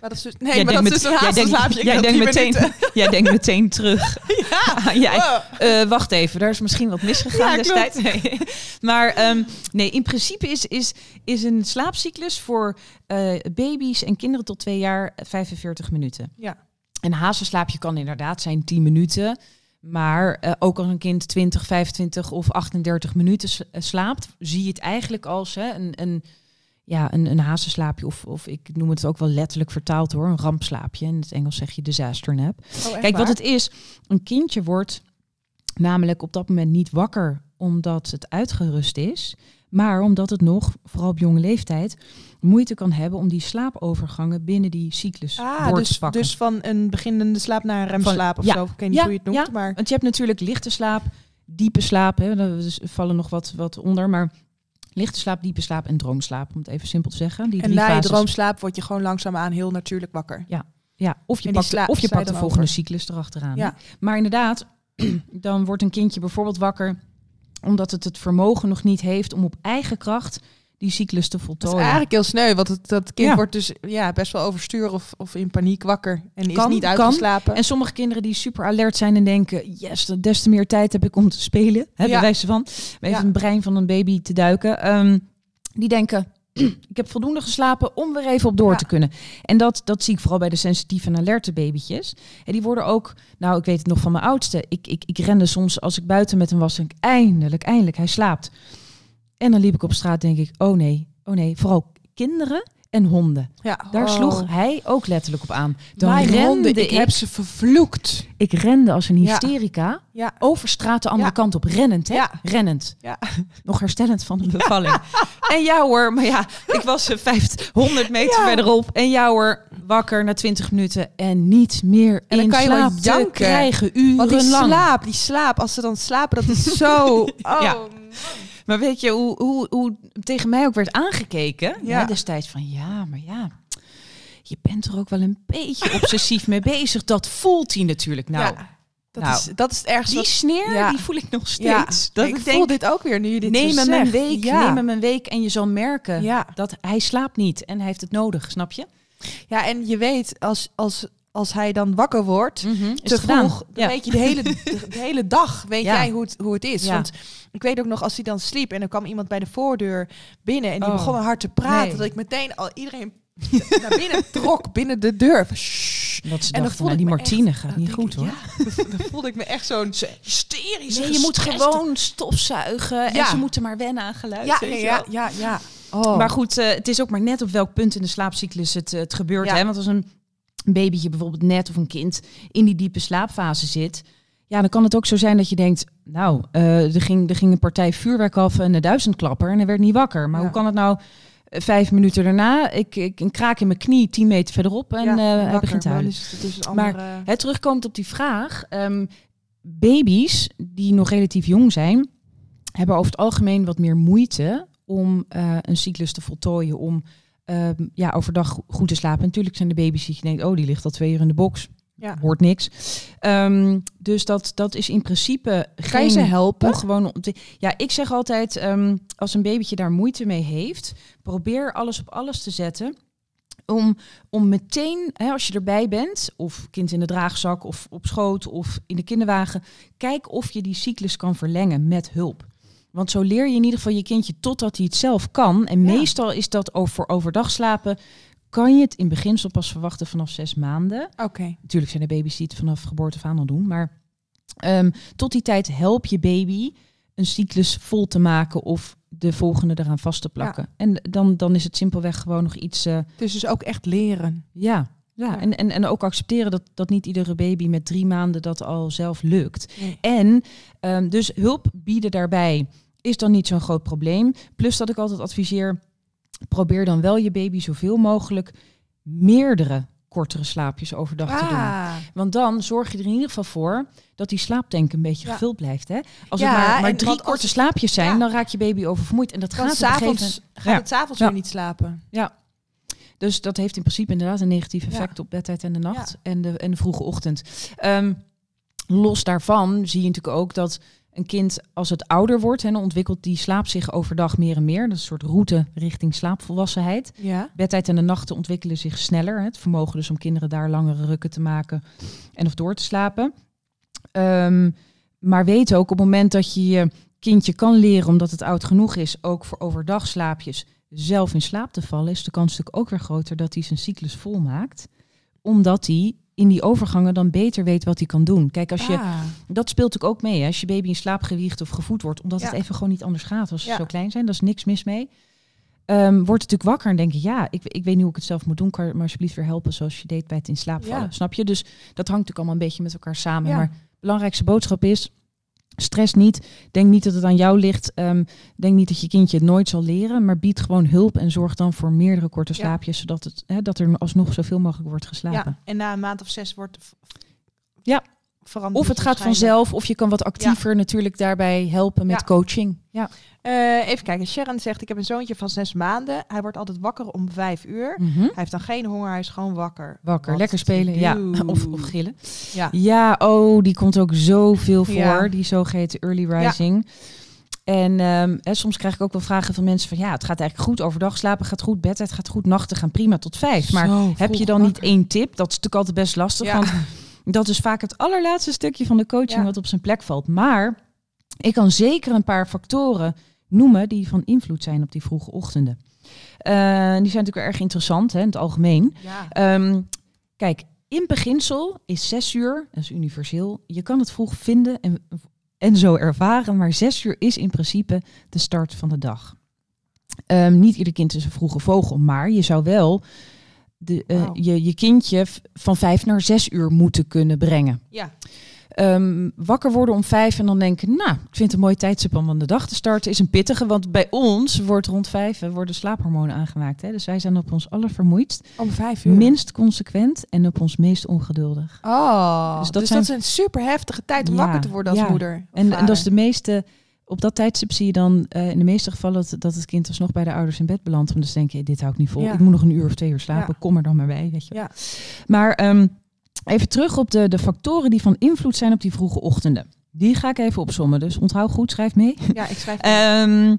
Maar dat is dus, nee, Jij maar dat is dus een haastslaapje. jij denkt meteen- minuten. Jij denkt meteen terug. Ja. jij. Eh, wacht even, daar is misschien wat misgegaan Ja, destijds. Nee. Maar ehm, nee, in principe is, is, is een slaapcyclus voor eh, baby's en kinderen tot twee jaar 45 minuten. Ja. Een hazenslaapje kan inderdaad zijn 10 minuten. Maar eh, ook als een kind 20, 25 of 38 minuten eh, slaapt, zie je het eigenlijk als hè, een, een, ja, een, een hazenslaapje. Of, of ik noem het ook wel letterlijk vertaald hoor, een rampslaapje. In het Engels zeg je disaster nap. Oh, Kijk, wat het is, een kindje wordt namelijk op dat moment niet wakker omdat het uitgerust is, maar omdat het nog, vooral op jonge leeftijd, moeite kan hebben om die slaapovergangen binnen die cyclus Ah, dus, dus van een beginnende slaap naar een remslaap of ja, zo. Ik weet niet ja, hoe je het noemt, ja. maar... Want je hebt natuurlijk lichte slaap, diepe slaap, hè, dus vallen nog wat, wat onder, maar lichte slaap, diepe slaap en droomslaap, om het even simpel te zeggen. Die En na je fases. droomslaap word je gewoon langzaamaan heel natuurlijk wakker. Ja, of je En pakt, of je je pakt de volgende over. cyclus erachteraan. Ja. Maar inderdaad, dan wordt een kindje bijvoorbeeld wakker omdat het het vermogen nog niet heeft om op eigen kracht die cyclus te Dat is voltooien. eigenlijk heel sneu, want het, dat kind Ja. wordt dus ja, best wel overstuur of, of in paniek wakker. En is Kan, niet kan. uitgeslapen. En sommige kinderen die super alert zijn en denken, yes, dat- des te meer tijd heb ik om te spelen. Hè, Ja. wijze van, om even Ja. het brein van een baby te duiken. Ehm, die denken, ik heb voldoende geslapen om weer even op door Ja. te kunnen. En dat, dat zie ik vooral bij de sensitieve en alerte babytjes. En die worden ook, nou ik weet het nog van mijn oudste. Ik, ik, ik rende soms als ik buiten met hem was, denk ik, eindelijk, eindelijk, hij slaapt. En dan liep ik op straat, denk ik, oh nee, oh nee. Vooral kinderen en honden. Ja, Daar oh. sloeg hij ook letterlijk op aan. Dan Mijn rende honden, ik, ik heb ze vervloekt. ik rende als een hysterica Ja. over straat de andere kant op. Rennend, hè? Ja. Rennend. Ja. Nog herstellend van de bevalling. En ja hoor, maar ja, ik was eh, 50, 100 meter verderop. En ja hoor, wakker na 20 minuten en niet meer En dan kan je wel slaap te janken. krijgen, Want die urenlang. slaap, die slaap, als ze dan slapen, dat is zo... Oh. Maar weet je hoe, hoe, hoe tegen mij ook werd aangekeken Ja. hè, destijds van ja, maar ja, je bent er ook wel een beetje obsessief mee bezig. Dat voelt hij natuurlijk. Nou, ja. Dat, nou, is, dat is het ergste. die wat- sneer Ja. die voel ik nog ja, steeds. dat ik ik voel dit ook weer nu je dit neem hem een week, Ja. neem hem een week en je zal merken dat hij slaapt niet en hij heeft het nodig, snap je? ja, en je weet, als, als, als hij dan wakker wordt, Is te het gedaan? vroeg, dan Ja. weet je de hele, de, de hele dag, weet Ja. jij hoe het, hoe het is. Ja. Want ik weet ook nog, als hij dan sliep en er kwam iemand bij de voordeur binnen en die Oh. begon hard te praten, Nee. dat ik meteen al iedereen naar binnen trok, binnen de deur. Dat ze En dan voelde nou, die Martine echt- gaat dan niet goed ik, hoor. Ja, dan voelde ik me echt zo'n hysterische Nee, je moet gewoon stofzuigen en ze moeten maar wennen aan geluid. Ja, ja, ja, ja. Oh. Maar goed, eh, het is ook maar net op welk punt in de slaapcyclus het, eh, het gebeurt. Hè? Want als een babytje bijvoorbeeld net of een kind in die diepe slaapfase zit... Ja, dan kan het ook zo zijn dat je denkt... Nou, eh, er, ging, er ging een partij vuurwerk af en een duizendklapper en hij werd niet wakker. Maar Ja. hoe kan het nou eh, vijf minuten daarna? Ik, ik een kraak in mijn knie, tien meter verderop en Ja, hij begint te Maar huilen. een Maar Het terugkomt op die vraag. ehm, baby's die nog relatief jong zijn, hebben over het algemeen wat meer moeite om eh, een cyclus te voltooien, om ehm, ja, overdag go- goed te slapen. Natuurlijk zijn de baby's die je denkt, oh, die ligt al twee uur in de box, ja. hoort niks. Ehm, dus dat, dat is in principe Kan je ze helpen? ongewone ont- Ja, ik zeg altijd, ehm, als een babytje daar moeite mee heeft, probeer alles op alles te zetten. Om, om meteen, hè, als je erbij bent, of kind in de draagzak, of op schoot, of in de kinderwagen, kijk of je die cyclus kan verlengen met hulp. Want zo leer je in ieder geval je kindje totdat hij het zelf kan. En Ja. meestal is dat over voor overdag slapen. Kan je het in beginsel pas verwachten vanaf zes maanden. Oké. Natuurlijk zijn er baby's die het vanaf geboorte af aan al doen. Maar ehm, tot die tijd help je baby een cyclus vol te maken of de volgende eraan vast te plakken. En dan, dan is het simpelweg gewoon nog iets. eh, Dus dus ook echt leren. ja, ja. Ja. En, en, en ook accepteren dat, dat niet iedere baby met drie maanden dat al zelf lukt. Nee. En ehm, dus hulp bieden daarbij is dan niet zo'n groot probleem. Plus dat ik altijd adviseer, probeer dan wel je baby zoveel mogelijk meerdere kortere slaapjes overdag te doen. Ah. Want dan zorg je er in ieder geval voor dat die slaaptank een beetje Ja. gevuld blijft. Hè? Als Ja, het maar, maar drie als korte slaapjes zijn, ja. dan raakt je baby oververmoeid. En dat gaat gegeven s'avonds moment... gaat Ja. het s'avonds Ja. weer niet slapen. Dus dat heeft in principe inderdaad een negatief effect op bedtijd en de nacht en, de, en de vroege ochtend. Ehm, los daarvan zie je natuurlijk ook dat een kind als het ouder wordt, en ontwikkelt die slaap zich overdag meer en meer. Dat is een soort route richting slaapvolwassenheid. Ja. Bedtijd en de nachten ontwikkelen zich sneller. hè. Het vermogen dus om kinderen daar langere rukken te maken en of door te slapen. Ehm, maar weet ook op het moment dat je je kindje kan leren, omdat het oud genoeg is, ook voor overdag slaapjes zelf in slaap te vallen, is de kans natuurlijk ook weer groter dat hij zijn cyclus volmaakt. Omdat hij in die overgangen dan beter weet wat hij kan doen. Kijk, als je, Ah. dat speelt natuurlijk ook mee. Hè? Als je baby in slaap gewiegd of gevoed wordt, omdat het even gewoon niet anders gaat als ze Ja. zo klein zijn, daar is niks mis mee. Ehm, wordt natuurlijk wakker en denk je, ja, ik, ik weet niet hoe ik het zelf moet doen, kan je me alsjeblieft weer helpen zoals je deed bij het in slaap vallen. Ja. Snap je? Dus dat hangt natuurlijk allemaal een beetje met elkaar samen. Maar de belangrijkste boodschap is, stress niet. Denk niet dat het aan jou ligt. Ehm, denk niet dat je kindje het nooit zal leren, maar bied gewoon hulp en zorg dan voor meerdere korte Ja. slaapjes, zodat het, hè, dat er alsnog zoveel mogelijk wordt geslapen. ja. En na een maand of zes wordt Ja. Of het gaat vanzelf, of je kan wat actiever natuurlijk daarbij helpen met Ja. coaching. Ja. Eh, even kijken. Sharon zegt: Ik heb een zoontje van zes maanden. Hij wordt altijd wakker om vijf uur. Mhm. Hij heeft dan geen honger, hij is gewoon wakker. Wakker, lekker spelen, ja. Of, of gillen. Ja. Ja, oh, die komt ook zoveel voor, Ja. die zogeheten early rising. En ehm, hè, soms krijg ik ook wel vragen van mensen van ja, het gaat eigenlijk goed overdag slapen, gaat goed bed, het gaat goed nachten, gaan prima tot vijf. Maar Zo heb je dan niet één tip? Dat is natuurlijk altijd best lastig, Ja. want dat is vaak het allerlaatste stukje van de coaching Ja. wat op zijn plek valt. Maar ik kan zeker een paar factoren noemen die van invloed zijn op die vroege ochtenden. Eh, die zijn natuurlijk erg interessant hè, in het algemeen. Ja. Ehm, kijk, in beginsel is zes uur, dat is universeel, je kan het vroeg vinden en, en zo ervaren, maar zes uur is in principe de start van de dag. Ehm, niet ieder kind is een vroege vogel, maar je zou wel de, eh, je, je kindje van vijf naar zes uur moeten kunnen brengen. Ja. Ehm, wakker worden om vijf en dan denken, nou, ik vind het een mooie tijdstip om aan de dag te starten, is een pittige. Want bij ons wordt rond vijf eh, worden slaaphormonen aangemaakt. Hè? Dus wij zijn op ons allervermoeidst, Om vijf uur. minst consequent en op ons meest ongeduldig. Oh, Dus dus dat dat, zijn- is een super heftige tijd om Ja, wakker te worden als ja. moeder. En, en dat is de meeste, op dat tijdstip zie je dan eh, in de meeste gevallen dat, dat het kind alsnog bij de ouders in bed belandt. Want dus denk je, dit hou ik niet vol. Ja. Ik moet nog een uur of twee uur slapen. Ja. Kom er dan maar bij, weet je. Ja. Maar ehm, even terug op de, de factoren die van invloed zijn op die vroege ochtenden. Die ga ik even opzommen. Dus onthoud goed, schrijf mee. Ja, ik schrijf. Ehm,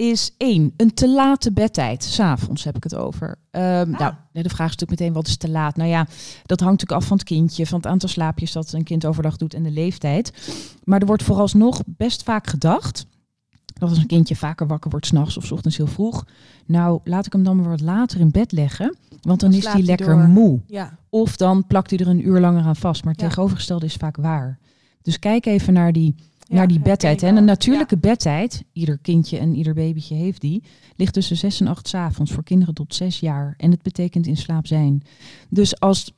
is één, een te late bedtijd. S'avonds heb ik het over. Ehm, Ah. Nou, de vraag is natuurlijk meteen, wat is te laat? Nou ja, dat hangt natuurlijk af van het kindje, van het aantal slaapjes dat een kind overdag doet en de leeftijd. Maar er wordt vooralsnog best vaak gedacht dat als een kindje vaker wakker wordt s'nachts of 's ochtends heel vroeg. Nou, laat ik hem dan maar wat later in bed leggen, want dan Dan is hij hij lekker door. moe. ja. Of dan plakt hij er een uur langer aan vast. Maar het Ja. tegenovergestelde is vaak waar. Dus kijk even naar die Ja, naar die bedtijd. En een natuurlijke bedtijd, ieder kindje en ieder babytje heeft die, ligt tussen 6 en 8 's avonds voor kinderen tot 6 jaar. En het betekent in slaap zijn. Dus als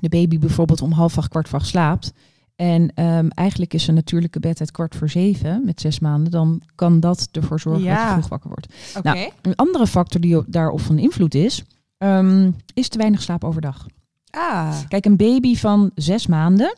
de baby bijvoorbeeld om half acht, kwart voor acht slaapt. En ehm, eigenlijk is een natuurlijke bedtijd kwart voor zeven met zes maanden. Dan kan dat ervoor zorgen dat je vroeg wakker wordt. Nou, Een andere factor die op- daarop van invloed is, ehm, is te weinig slaap overdag. ah. Kijk, een baby van zes maanden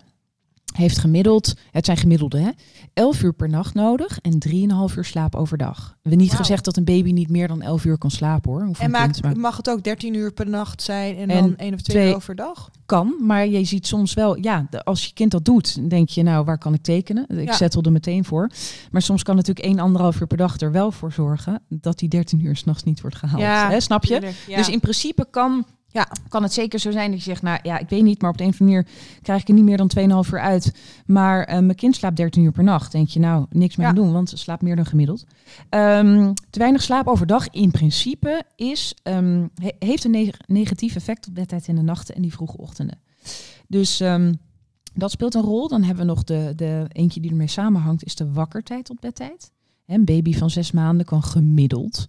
heeft gemiddeld, het zijn gemiddelde, hè, 11 uur per nacht nodig en 3,5 uur slaap overdag. We hebben niet gezegd dat een baby niet meer dan 11 uur kan slapen hoor. En maakt, maar mag het ook 13 uur per nacht zijn en, En dan één of twee, twee- uur overdag? kan, maar je ziet soms wel, ja, als je kind dat doet, denk je, nou, waar kan ik tekenen? Ik Ja. zettel er meteen voor. Maar soms kan natuurlijk 1, anderhalf uur per dag er wel voor zorgen dat die 13 uur s'nachts niet wordt gehaald. Hè, snap je? ja. Dus in principe kan, Ja. kan het zeker zo zijn dat je zegt, nou ja, ik weet niet, maar op de een of andere manier krijg ik er niet meer dan 2,5 uur uit. Maar eh, mijn kind slaapt 13 uur per nacht. Denk je, nou, niks meer Ja. aan doen, want ze slaapt meer dan gemiddeld. Ehm, te weinig slaap overdag in principe is, ehm, he- heeft een neg- negatief effect op bedtijd in de nachten en die vroege ochtenden. Dus ehm, dat speelt een rol. Dan hebben we nog de, de eentje die ermee samenhangt, is de wakkertijd tot bedtijd. Een baby van zes maanden kan gemiddeld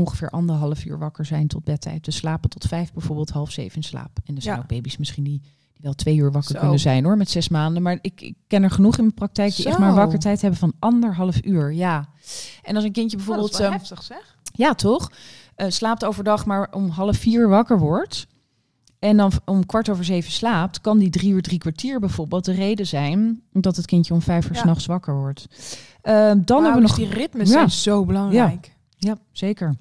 ongeveer anderhalf uur wakker zijn tot bedtijd. Dus slapen tot vijf, bijvoorbeeld half zeven in slaap. En er zijn Ja. ook baby's misschien die, die wel twee uur wakker Zo. kunnen zijn hoor, met zes maanden. Maar ik, ik ken er genoeg in mijn praktijk die echt maar Zo. wakkertijd hebben van anderhalf uur. Ja. En als een kindje Oh, bijvoorbeeld... dat is wel ehm, heftig zeg. ja, toch? Eh, slaapt overdag, maar om half vier wakker wordt. En dan om kwart over zeven slaapt, kan die drie uur, drie kwartier bijvoorbeeld de reden zijn dat het kindje om vijf uur Ja. s'nachts wakker wordt. Eh, dan hebben we Wauw, nog. dus die ritmes Ja. zijn zo belangrijk. Ja, zeker.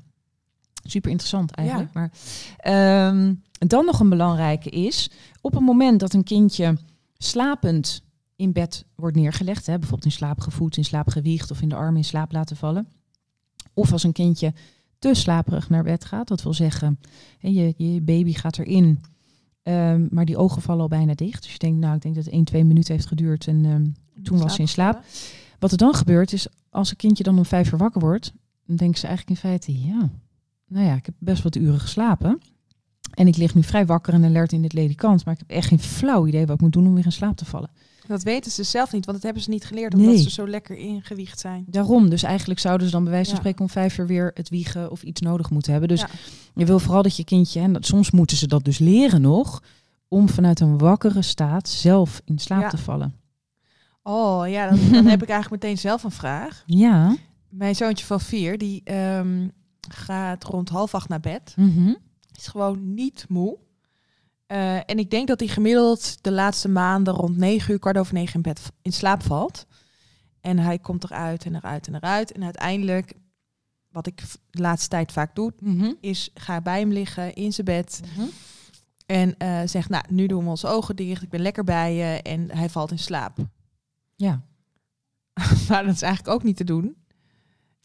Super interessant eigenlijk. Maar ehm, dan nog een belangrijke is, op het moment dat een kindje slapend in bed wordt neergelegd, hè, bijvoorbeeld in slaap gevoed, in slaap gewiegd of in de armen in slaap laten vallen, of als een kindje te slaperig naar bed gaat, dat wil zeggen, hè, je, je baby gaat erin, ehm, maar die ogen vallen al bijna dicht. Dus je denkt, nou, ik denk dat het 1, 2 minuten heeft geduurd en ehm, toen was ze in slaap. Wat er dan gebeurt is, als een kindje dan om vijf uur wakker wordt, dan denken ze eigenlijk in feite, ja, nou ja, ik heb best wat uren geslapen. En ik lig nu vrij wakker en alert in dit ledikant, maar ik heb echt geen flauw idee wat ik moet doen om weer in slaap te vallen. Dat weten ze zelf niet, want dat hebben ze niet geleerd omdat Nee. ze zo lekker ingewiegd zijn. Daarom, dus eigenlijk zouden ze dan bij wijze van spreken om vijf uur weer het wiegen of iets nodig moeten hebben. Dus Ja. je wil vooral dat je kindje, en dat, soms moeten ze dat dus leren nog, om vanuit een wakkere staat zelf in slaap Ja. te vallen. Oh ja, dan, dan heb ik eigenlijk meteen zelf een vraag. Ja. Mijn zoontje van vier, die ehm, gaat rond half acht naar bed. Mhm. Is gewoon niet moe. Eh, en ik denk dat hij gemiddeld de laatste maanden rond negen uur, kwart over negen in bed in slaap valt. En hij komt eruit en eruit en eruit. En uiteindelijk, wat ik de laatste tijd vaak doe, Mhm. is ga bij hem liggen in zijn bed. Mhm. En eh zeg, nou, nu doen we onze ogen dicht. Ik ben lekker bij je. En hij valt in slaap. Ja. maar dat is eigenlijk ook niet te doen.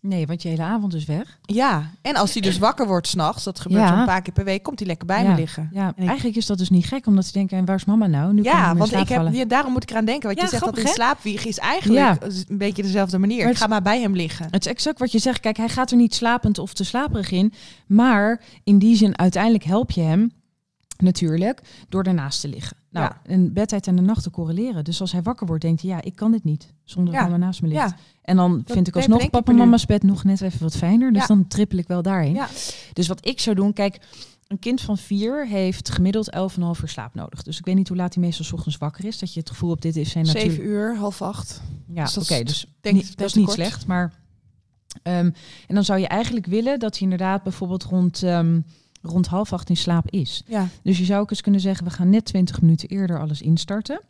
Nee, want je hele avond is weg. Ja, en als hij dus wakker wordt s'nachts, dat gebeurt Ja. zo'n paar keer per week, komt hij lekker bij Ja. me liggen. Ja, En eigenlijk is dat dus niet gek, omdat ze denken, en waar is mama nou? Nu Ja, want ik heb, ja, daarom moet ik eraan denken. Wat je zegt, dat in hè? slaapwiegen is eigenlijk een beetje dezelfde manier. Ik ga maar bij hem liggen. Het is exact wat je zegt. Kijk, hij gaat er niet slapend of te slaperig in. Maar in die zin, uiteindelijk help je hem natuurlijk, door ernaast te liggen. Nou, Ja. en bedtijd en de nachten correleren. Dus als hij wakker wordt, denkt hij, ja, ik kan dit niet. Zonder Ja. dat mama naast me ligt. Ja, En dan vind ik alsnog papa en mama's bed nog net even wat fijner. Dus dan trippel ik wel daarheen. ja. Dus wat ik zou doen, kijk, een kind van vier heeft gemiddeld 11,5 uur slaap nodig. Dus ik weet niet hoe laat hij meestal 's ochtends wakker is. Dat je het gevoel hebt, dit is zijn zeven natuurlijk... uur, half acht. Ja, Dus oké, dat is- dus denk niet- dat is niet kort. slecht. Maar, ehm, en dan zou je eigenlijk willen dat hij inderdaad bijvoorbeeld rond, ehm, rond half acht in slaap is. Ja, Dus je zou ook eens kunnen zeggen, we gaan net 20 minuten eerder alles instarten.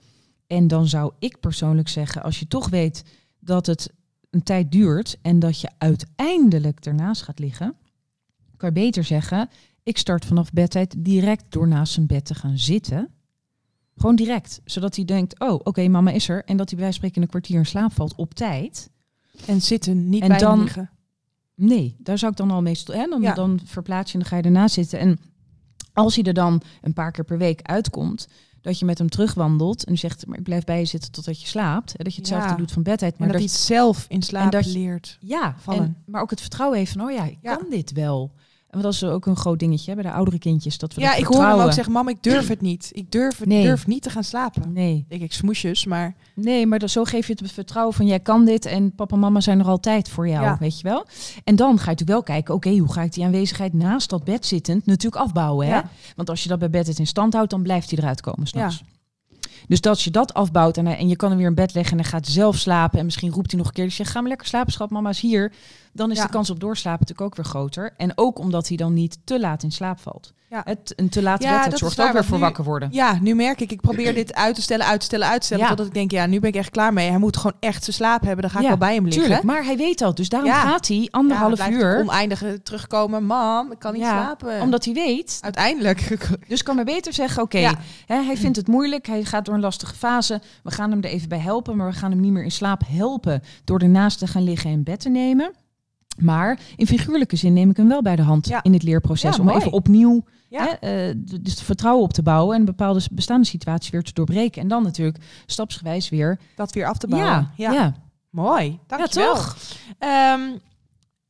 En dan zou ik persoonlijk zeggen, als je toch weet dat het een tijd duurt en dat je uiteindelijk ernaast gaat liggen, kan je beter zeggen, ik start vanaf bedtijd direct door naast zijn bed te gaan zitten. Gewoon direct, zodat hij denkt, oh oké, mama is er. En dat hij bij wijze van spreken in een kwartier in slaap valt op tijd. en zitten, niet En bij dan- liggen. Nee, daar zou ik dan al meestal. Hè, dan, Ja. dan verplaats je en dan ga je ernaast zitten. En als hij er dan een paar keer per week uitkomt, dat je met hem terugwandelt en je zegt, maar ik blijf bij je zitten totdat je slaapt. Hè, dat je hetzelfde Ja. doet van bedtijd. En Maar dat dat, hij het zelf in slaap dat je- leert. ja, vallen. en, maar ook het vertrouwen heeft van, oh ja, ik Ja. kan dit wel. En dat is ook een groot dingetje hè, bij de oudere kindjes. Dat we Ja, dat ik hoor hem ook zeggen, mam, ik durf het niet. Ik durf, het, Nee. durf niet te gaan slapen. Nee, Ik, ik smoesjes, maar nee, maar dan, zo geef je het vertrouwen van, jij kan dit en papa en mama zijn er altijd voor jou, Ja. weet je wel. En dan ga je natuurlijk wel kijken, oké, hoe ga ik die aanwezigheid naast dat bed zittend natuurlijk afbouwen, hè? Ja. Want als je dat bij bed het in stand houdt, dan blijft hij eruit komen s'nachts. Dus dat je dat afbouwt en je kan hem weer in bed leggen en hij gaat zelf slapen en misschien roept hij nog een keer, dus je ga maar lekker slapen, schat, mama is hier. Dan is Ja. de kans op doorslapen natuurlijk ook weer groter. En ook omdat hij dan niet te laat in slaap valt. Ja. Het, een te late Ja, dat zorgt waar, ook weer voor nu- wakker worden. ja, nu merk ik, ik probeer dit uit te stellen, uit te stellen, uit te stellen. Ja. Totdat ik denk, ja, nu ben ik echt klaar mee. Hij moet gewoon echt zijn slaap hebben. Dan ga ik wel bij hem liggen. Tuurlijk, maar hij weet dat. Dus daarom gaat hij anderhalf uur. Oneindig eh, terugkomen. Mam, ik kan niet slapen. Omdat hij weet. Uiteindelijk. Dus kan maar beter zeggen, oké, hij vindt het moeilijk. Hij gaat door een lastige fase. We gaan hem er even bij helpen. Maar we gaan hem niet meer in slaap helpen. Door ernaast te gaan liggen en in bed te nemen. Maar in figuurlijke zin neem ik hem wel bij de hand Ja. in het leerproces. Ja, om mooi. even opnieuw Ja. hè, eh, dus het vertrouwen op te bouwen. En een bepaalde bestaande situatie weer te doorbreken. En dan natuurlijk stapsgewijs weer. Dat weer af te bouwen. Ja, ja. Mooi. ja, Dankjewel. toch? Ehm,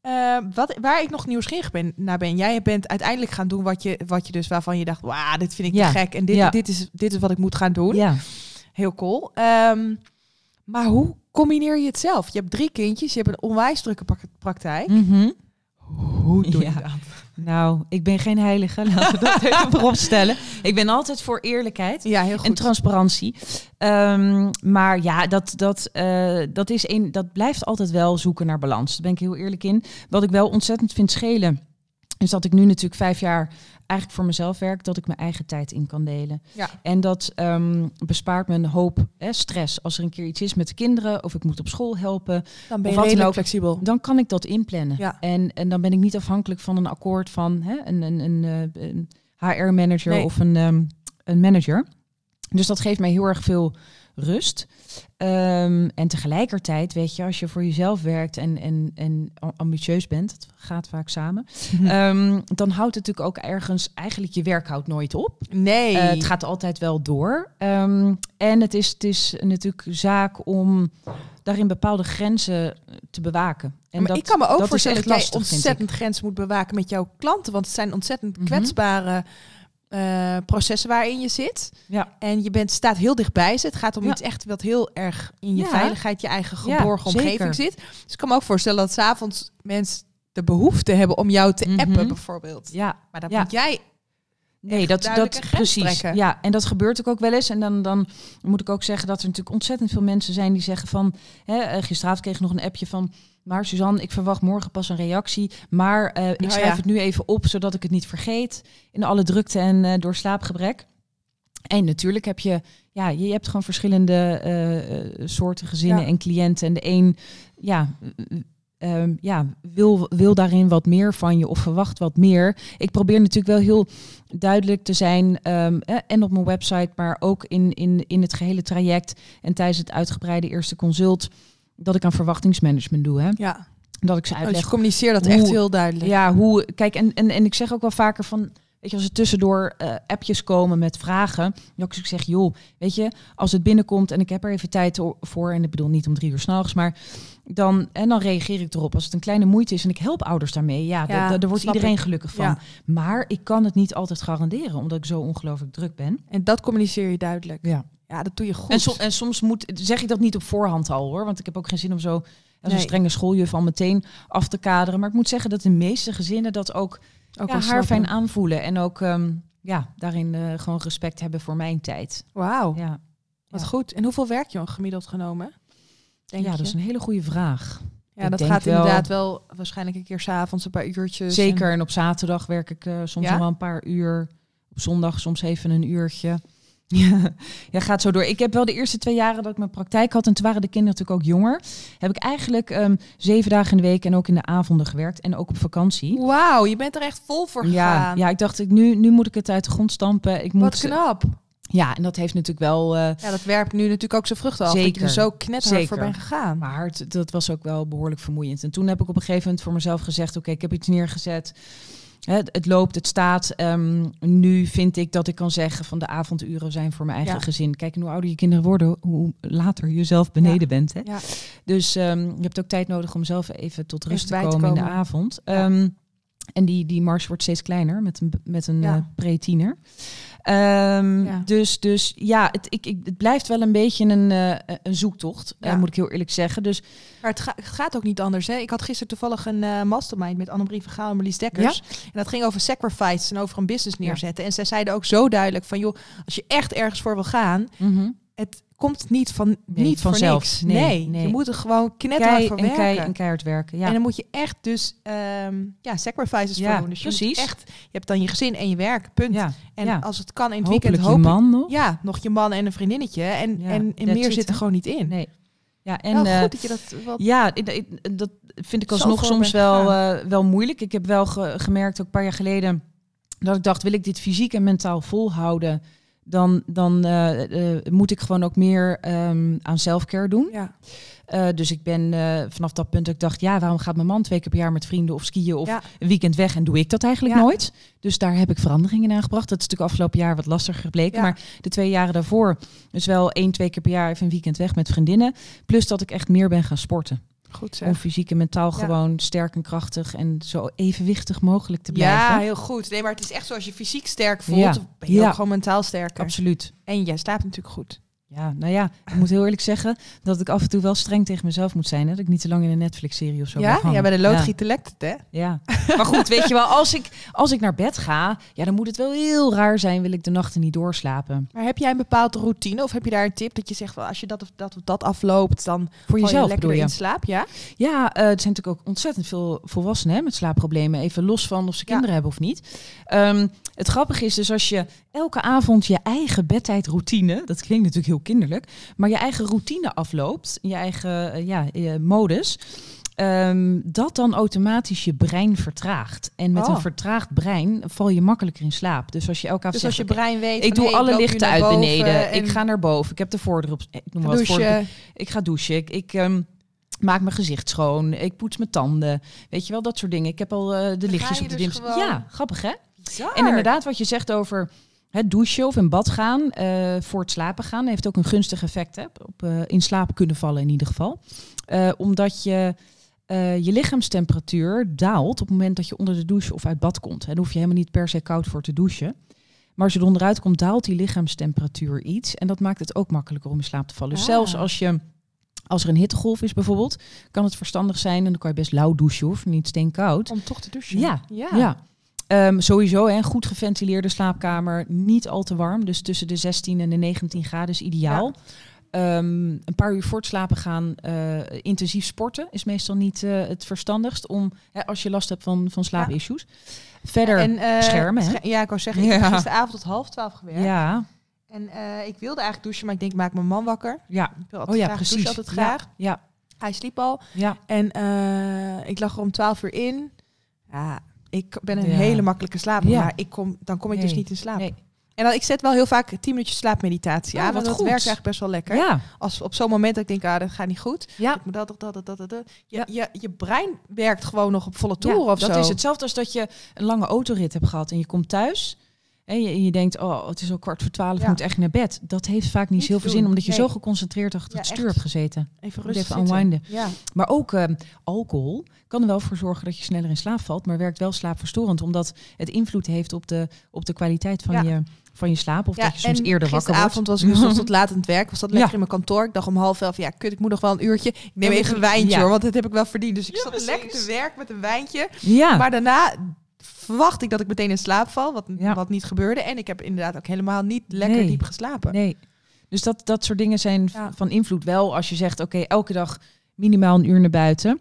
eh, wat, waar ik nog nieuwsgierig ben, naar ben. Jij bent uiteindelijk gaan doen wat je, wat je dus waarvan je dacht, wauw, dit vind ik te gek. En dit, dit, is, dit is wat ik moet gaan doen. Ja. Heel cool. Ehm, maar hoe combineer je het zelf? Je hebt drie kindjes, je hebt een onwijs drukke praktijk. Mhm. Hoe doe Ja. je dat? Nou, ik ben geen heilige. Laten we dat even voorop stellen. Ik ben altijd voor eerlijkheid. Ja, heel goed. En transparantie. Ehm, maar ja, dat, dat, eh, dat, is een, dat blijft altijd wel zoeken naar balans. Daar ben ik heel eerlijk in. Wat ik wel ontzettend vind schelen, is dat ik nu natuurlijk vijf jaar eigenlijk voor mezelf werk, dat ik mijn eigen tijd in kan delen. Ja. En dat ehm, bespaart me een hoop hè, stress. Als er een keer iets is met de kinderen of ik moet op school helpen, dan ben je wat redelijk ook. flexibel. dan kan ik dat inplannen. Ja. En, en dan ben ik niet afhankelijk van een akkoord van hè, een, een, een, eh, een HR-manager Nee. of een, ehm, een manager. Dus dat geeft mij heel erg veel rust. Ehm, en tegelijkertijd, weet je, als je voor jezelf werkt en, en, en ambitieus bent, dat gaat vaak samen, ehm, dan houdt het natuurlijk ook ergens, eigenlijk je werk houdt nooit op. Nee. Eh, het gaat altijd wel door. Ehm, en het is, het is natuurlijk zaak om daarin bepaalde grenzen te bewaken. En maar dat, ik kan me ook voorstellen dat ik. ontzettend grenzen moet bewaken met jouw klanten. Want het zijn ontzettend Mhm. kwetsbare eh, processen waarin je zit. Ja. En je bent, staat heel dichtbij ze. Het gaat om Ja. iets echt wat heel erg in je Ja. veiligheid, je eigen geborgen omgeving zit. Dus ik kan me ook voorstellen dat s'avonds mensen de behoefte hebben om jou te Mhm. appen bijvoorbeeld. Ja, Maar dan moet jij... nee, dat, dat precies. trekken. Ja, en dat gebeurt ook, ook wel eens. En dan, dan moet ik ook zeggen dat er natuurlijk ontzettend veel mensen zijn die zeggen van... Hè, eh, gisteravond kreeg ik nog een appje van... Maar Suzanne, ik verwacht morgen pas een reactie. Maar eh, ik Oh, schrijf ja. het nu even op, zodat ik het niet vergeet. In alle drukte en eh, door slaapgebrek. En natuurlijk heb je, ja, je hebt gewoon verschillende soorten gezinnen Ja. en cliënten. En de een, ja, eh, ehm, ja wil, wil daarin wat meer van je of verwacht wat meer. Ik probeer natuurlijk wel heel duidelijk te zijn. ehm, eh, en op mijn website, maar ook in, in, in het gehele traject. En tijdens het uitgebreide eerste consult. Dat ik aan verwachtingsmanagement doe. Hè? Ja, Dat ik ze dus je uitleg communiceert dat hoe- echt heel duidelijk. ja, hoe. Kijk, en, en, en ik zeg ook wel vaker van. Weet je, als er tussendoor eh, appjes komen met vragen. Dan ik zeg, joh, weet je, als het binnenkomt en ik heb er even tijd voor. En ik bedoel niet om drie uur s'nachts, maar dan, en dan reageer ik erop. Als het een kleine moeite is en ik help ouders daarmee. Ja, Ja, da- da- daar wordt iedereen ik. gelukkig van. Ja. Maar ik kan het niet altijd garanderen, omdat ik zo ongelooflijk druk ben. En dat communiceer je duidelijk. Ja. Ja, dat doe je goed. En, som- en soms moet, zeg ik dat niet op voorhand al hoor. Want ik heb ook geen zin om zo als Nee. een strenge schooljuf al meteen af te kaderen. Maar ik moet zeggen dat de meeste gezinnen dat ook, Ook ja, haar fijn aanvoelen. En ook ehm, ja, daarin eh, gewoon respect hebben voor mijn tijd. Wauw, Ja, wat Ja. goed. En hoeveel werk je gemiddeld genomen? Denk ja je? dat is een hele goede vraag. ja, ik dat gaat wel- inderdaad wel waarschijnlijk een keer s'avonds een paar uurtjes. Zeker. En- En op zaterdag werk ik eh, soms Ja? nog wel een paar uur. Op zondag soms even een uurtje. Ja, ja, gaat zo door. Ik heb wel de eerste twee jaren dat ik mijn praktijk had, en toen waren de kinderen natuurlijk ook jonger, heb ik eigenlijk ehm, zeven dagen in de week en ook in de avonden gewerkt en ook op vakantie. Wauw, je bent er echt vol voor Ja, gegaan. ja, ik dacht, ik, nu, nu moet ik het uit de grond stampen. Ik moet, Wat knap. Ja, en dat heeft natuurlijk wel. eh, Ja, dat werpt nu natuurlijk ook zijn vruchten af. Dat je Zeker. er zo knetterhard voor Zeker. bent gegaan. maar het, dat was ook wel behoorlijk vermoeiend. En toen heb ik op een gegeven moment voor mezelf gezegd: Oké, ik heb iets neergezet. Het, het loopt, het staat. Ehm, nu vind ik dat ik kan zeggen van de avonduren zijn voor mijn eigen Ja. gezin. Kijk, hoe ouder je kinderen worden, hoe later je zelf beneden Ja. bent. Hè? Ja. Dus ehm, je hebt ook tijd nodig om zelf even tot rust te komen, in de avond. Ja. En die, die mars wordt steeds kleiner met een, met een Ja. eh, pre-tiener. Ehm, Ja. Dus, dus ja, het, ik, ik, het blijft wel een beetje een, eh, een zoektocht, eh, moet ik heel eerlijk zeggen. Dus Maar het, ga- het gaat ook niet anders. Hè? Ik had gisteren toevallig een mastermind met Annemarie van Gaal en Marlies Dekkers. En dat ging over sacrifice en over een business neerzetten. En zij zeiden ook zo duidelijk van... joh, als je echt ergens voor wil gaan... mhm. Het komt niet, van, Nee, niet vanzelf. niks. Nee, Nee, nee. je moet er gewoon knetterhard kei, voor en, werken. kei, en keihard werken. Ja. En dan moet je echt dus ehm, ja, sacrifices Ja, voor doen. Dus je, precies. echt, je hebt dan je gezin en je werk, punt. ja. En ja. als het kan in het Hopelijk weekend je man nog. Ja, nog je man en een vriendinnetje. En, en, meer it, zit er gewoon niet in. Nee. Ja, en eh, goed dat je dat wat... Ja, dat vind ik alsnog soms wel, eh, wel moeilijk. Ik heb wel ge- gemerkt, ook een paar jaar geleden, dat ik dacht, wil ik dit fysiek en mentaal volhouden, dan, dan eh, eh, moet ik gewoon ook meer ehm, aan selfcare doen. Ja. Eh, dus ik ben vanaf dat punt dat ik dacht, ja, waarom gaat mijn man twee keer per jaar met vrienden of skiën of Ja. een weekend weg en doe ik dat eigenlijk Ja. nooit? Dus daar heb ik veranderingen in aangebracht. Dat is natuurlijk afgelopen jaar wat lastiger gebleken. Maar de twee jaren daarvoor, dus wel één, twee keer per jaar even een weekend weg met vriendinnen. Plus dat ik echt meer ben gaan sporten. Goed Om zo. fysiek en mentaal Ja. gewoon sterk en krachtig en zo evenwichtig mogelijk te blijven. Ja, heel goed. Nee, maar het is echt zo als je fysiek sterk voelt, Ja. ben je Ja. ook gewoon mentaal sterker. Absoluut. En jij slaapt natuurlijk goed. Ja, nou ja, ik moet heel eerlijk zeggen dat ik af en toe wel streng tegen mezelf moet zijn. Hè? Dat ik niet te lang in een Netflix-serie of zo ja? ja, bij de loodgieter lekt het, hè? Ja, maar goed, weet je wel, als ik, als ik naar bed ga, ja, dan moet het wel heel raar zijn, wil ik de nachten niet doorslapen. Maar heb jij een bepaalde routine of heb je daar een tip dat je zegt, wel, als je dat of dat, of dat afloopt, dan Voor val je jezelf lekker je? in slaap? Ja? Ja, eh, er zijn natuurlijk ook ontzettend veel volwassenen hè, met slaapproblemen. Even los van of ze Ja. kinderen hebben of niet. Ehm, het grappige is dus als je elke avond je eigen bedtijdroutine, dat klinkt natuurlijk heel kinderlijk, maar je eigen routine afloopt, je eigen eh, ja, modus, ehm, dat dan automatisch je brein vertraagt. En met Oh. een vertraagd brein val je makkelijker in slaap. Dus als je elke avond Dus als je brein weet ik doe hey, alle lichten uit beneden. en Ik ga naar boven. Ik heb de voordeur op. Ik noem wat voordeur. Ik ga douchen. Ik, ik ehm, maak mijn gezicht schoon. Ik poets mijn tanden. Weet je wel, dat soort dingen. Ik heb al eh, de lichtjes je op de dus gewoon- Ja, grappig hè? Bizar. En inderdaad, wat je zegt over het douchen of in bad gaan eh, voor het slapen gaan, heeft ook een gunstig effect hè, op eh, in slaap kunnen vallen in ieder geval. Eh, omdat je eh, je lichaamstemperatuur daalt op het moment dat je onder de douche of uit bad komt. En daar hoef je helemaal niet per se koud voor te douchen. Maar als je er onderuit komt, daalt die lichaamstemperatuur iets. En dat maakt het ook makkelijker om in slaap te vallen. Dus Ah. zelfs als je als er een hittegolf is bijvoorbeeld, kan het verstandig zijn. En dan kan je best lauw douchen of niet steenkoud. Om toch te douchen. Ja, ja. Ja. Ehm, sowieso een goed geventileerde slaapkamer, niet al te warm. Dus tussen de 16 en de 19 graden is ideaal. Ehm, een paar uur voor het slapen gaan, eh, intensief sporten is meestal niet eh, het verstandigst om, hè, als je last hebt van, van slaapissues. Verder, En, eh, schermen, hè? scher- ja, ik wou zeggen, ik heb Ja. gisteravond tot half twaalf gewerkt. ja, En ik wilde eigenlijk douchen, maar ik denk, maak mijn man wakker. ja, Ik wil oh altijd ja, graag, precies. altijd Ja, graag. Ja, Hij sliep al. ja, En ik lag er om 12 uur in. Ja, ik ben een Ja. hele makkelijke slaper, Ja. maar ik kom, dan kom ik dus niet in slaap. Nee. En dan, ik zet wel heel vaak 10 minuutjes slaapmeditatie aan. wat want dat goed. werkt eigenlijk best wel lekker. Ja, Als op zo'n moment dat ik denk, ah, dat gaat niet goed. ja. Ik dat, dat, dat, dat, dat. Je, Ja. je, je brein werkt gewoon nog op volle toeren Ja, of dat zo. is hetzelfde als dat je een lange autorit hebt gehad en je komt thuis en je, en je denkt, oh, het is al kwart voor twaalf, Ja. ik moet echt naar bed. Dat heeft vaak niet zoveel zin, omdat je nee. zo geconcentreerd achter Ja, het stuur hebt gezeten. Even rustig even unwinden. Ja. Maar ook ehm, alcohol kan er wel voor zorgen dat je sneller in slaap valt, maar werkt wel slaapverstorend, omdat het invloed heeft op de, op de kwaliteit van, Ja. je, van je slaap. Of Ja, dat je soms en eerder wakker wordt. gisteravond was ik dus tot laat aan het werk. Was dat lekker Ja. in mijn kantoor. Ik dacht om half elf, ja, kut, ik moet nog wel een uurtje. Ik neem Ja, even een wijntje ja. hoor, want dat heb ik wel verdiend. Dus ik Ja, zat precies. lekker te werk met een wijntje. Ja, Maar daarna verwacht ik dat ik meteen in slaap val, wat, Ja. wat niet gebeurde. En ik heb inderdaad ook helemaal niet lekker Nee. diep geslapen. nee. Dus dat, dat soort dingen zijn Ja. van invloed wel als je zegt, oké, elke dag minimaal een uur naar buiten.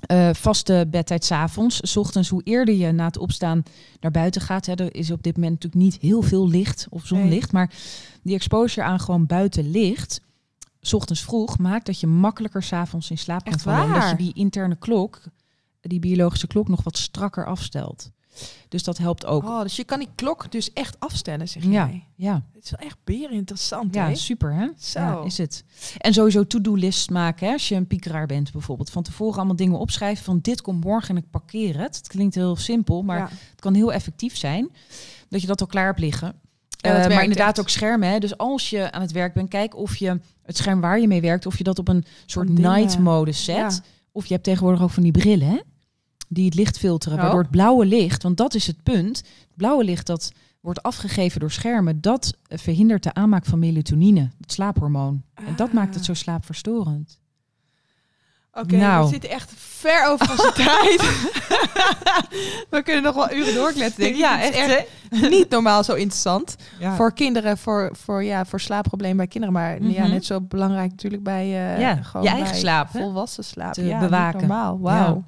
Eh, vaste bedtijd 's avonds. 's ochtends, hoe eerder je na het opstaan naar buiten gaat. Hè, er is op dit moment natuurlijk niet heel veel licht of zonlicht. Maar die exposure aan gewoon buitenlicht, 's ochtends vroeg, maakt dat je makkelijker 's avonds in slaap kan vallen. Omdat je die interne klok, die biologische klok, nog wat strakker afstelt. Dus dat helpt ook. Oh, dus je kan die klok dus echt afstellen, zeg Ja. jij. Ja, Het is wel echt beren interessant, ja super hè? Zo. Ja, is het. En sowieso to-do-lists maken. Hè? Als je een piekeraar bent bijvoorbeeld. Van tevoren allemaal dingen opschrijven van dit komt morgen en ik parkeer het. Het klinkt heel simpel, maar Ja. het kan heel effectief zijn. Dat je dat al klaar hebt liggen. Ja, Eh, maar inderdaad echt. ook schermen. Hè? Dus als je aan het werk bent, kijk of je het scherm waar je mee werkt, of je dat op een soort night mode zet. Ja. Of je hebt tegenwoordig ook van die brillen, hè? Die het licht filteren. Oh. Waardoor het blauwe licht, want dat is het punt. Het blauwe licht dat wordt afgegeven door schermen, dat verhindert de aanmaak van melatonine, het slaaphormoon. En dat maakt het zo slaapverstorend. Oké, Nou. we zitten echt ver over onze tijd. we kunnen nog wel uren doorkletsen, denk ik. Ja, is echt, niet normaal zo interessant. Ja. Voor kinderen, voor, voor, ja, voor slaapproblemen bij kinderen. Maar ja, Mhm. net zo belangrijk natuurlijk bij eh, Ja, gewoon je eigen bij slaap, volwassen slaap. Te ja, bewaken. Normaal. Wauw.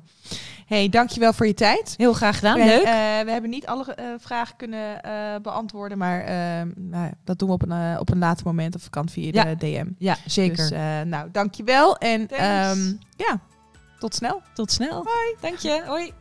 Hey, dankjewel voor je tijd. Heel graag gedaan, we, leuk. eh, we hebben niet alle eh, vragen kunnen eh, beantwoorden, maar eh, nou, dat doen we op een, op een later moment of kan via Ja. de DM. ja, zeker. Dus nou, dankjewel en ehm, ja, tot snel. Tot snel. Hoi. Dank je. Hoi.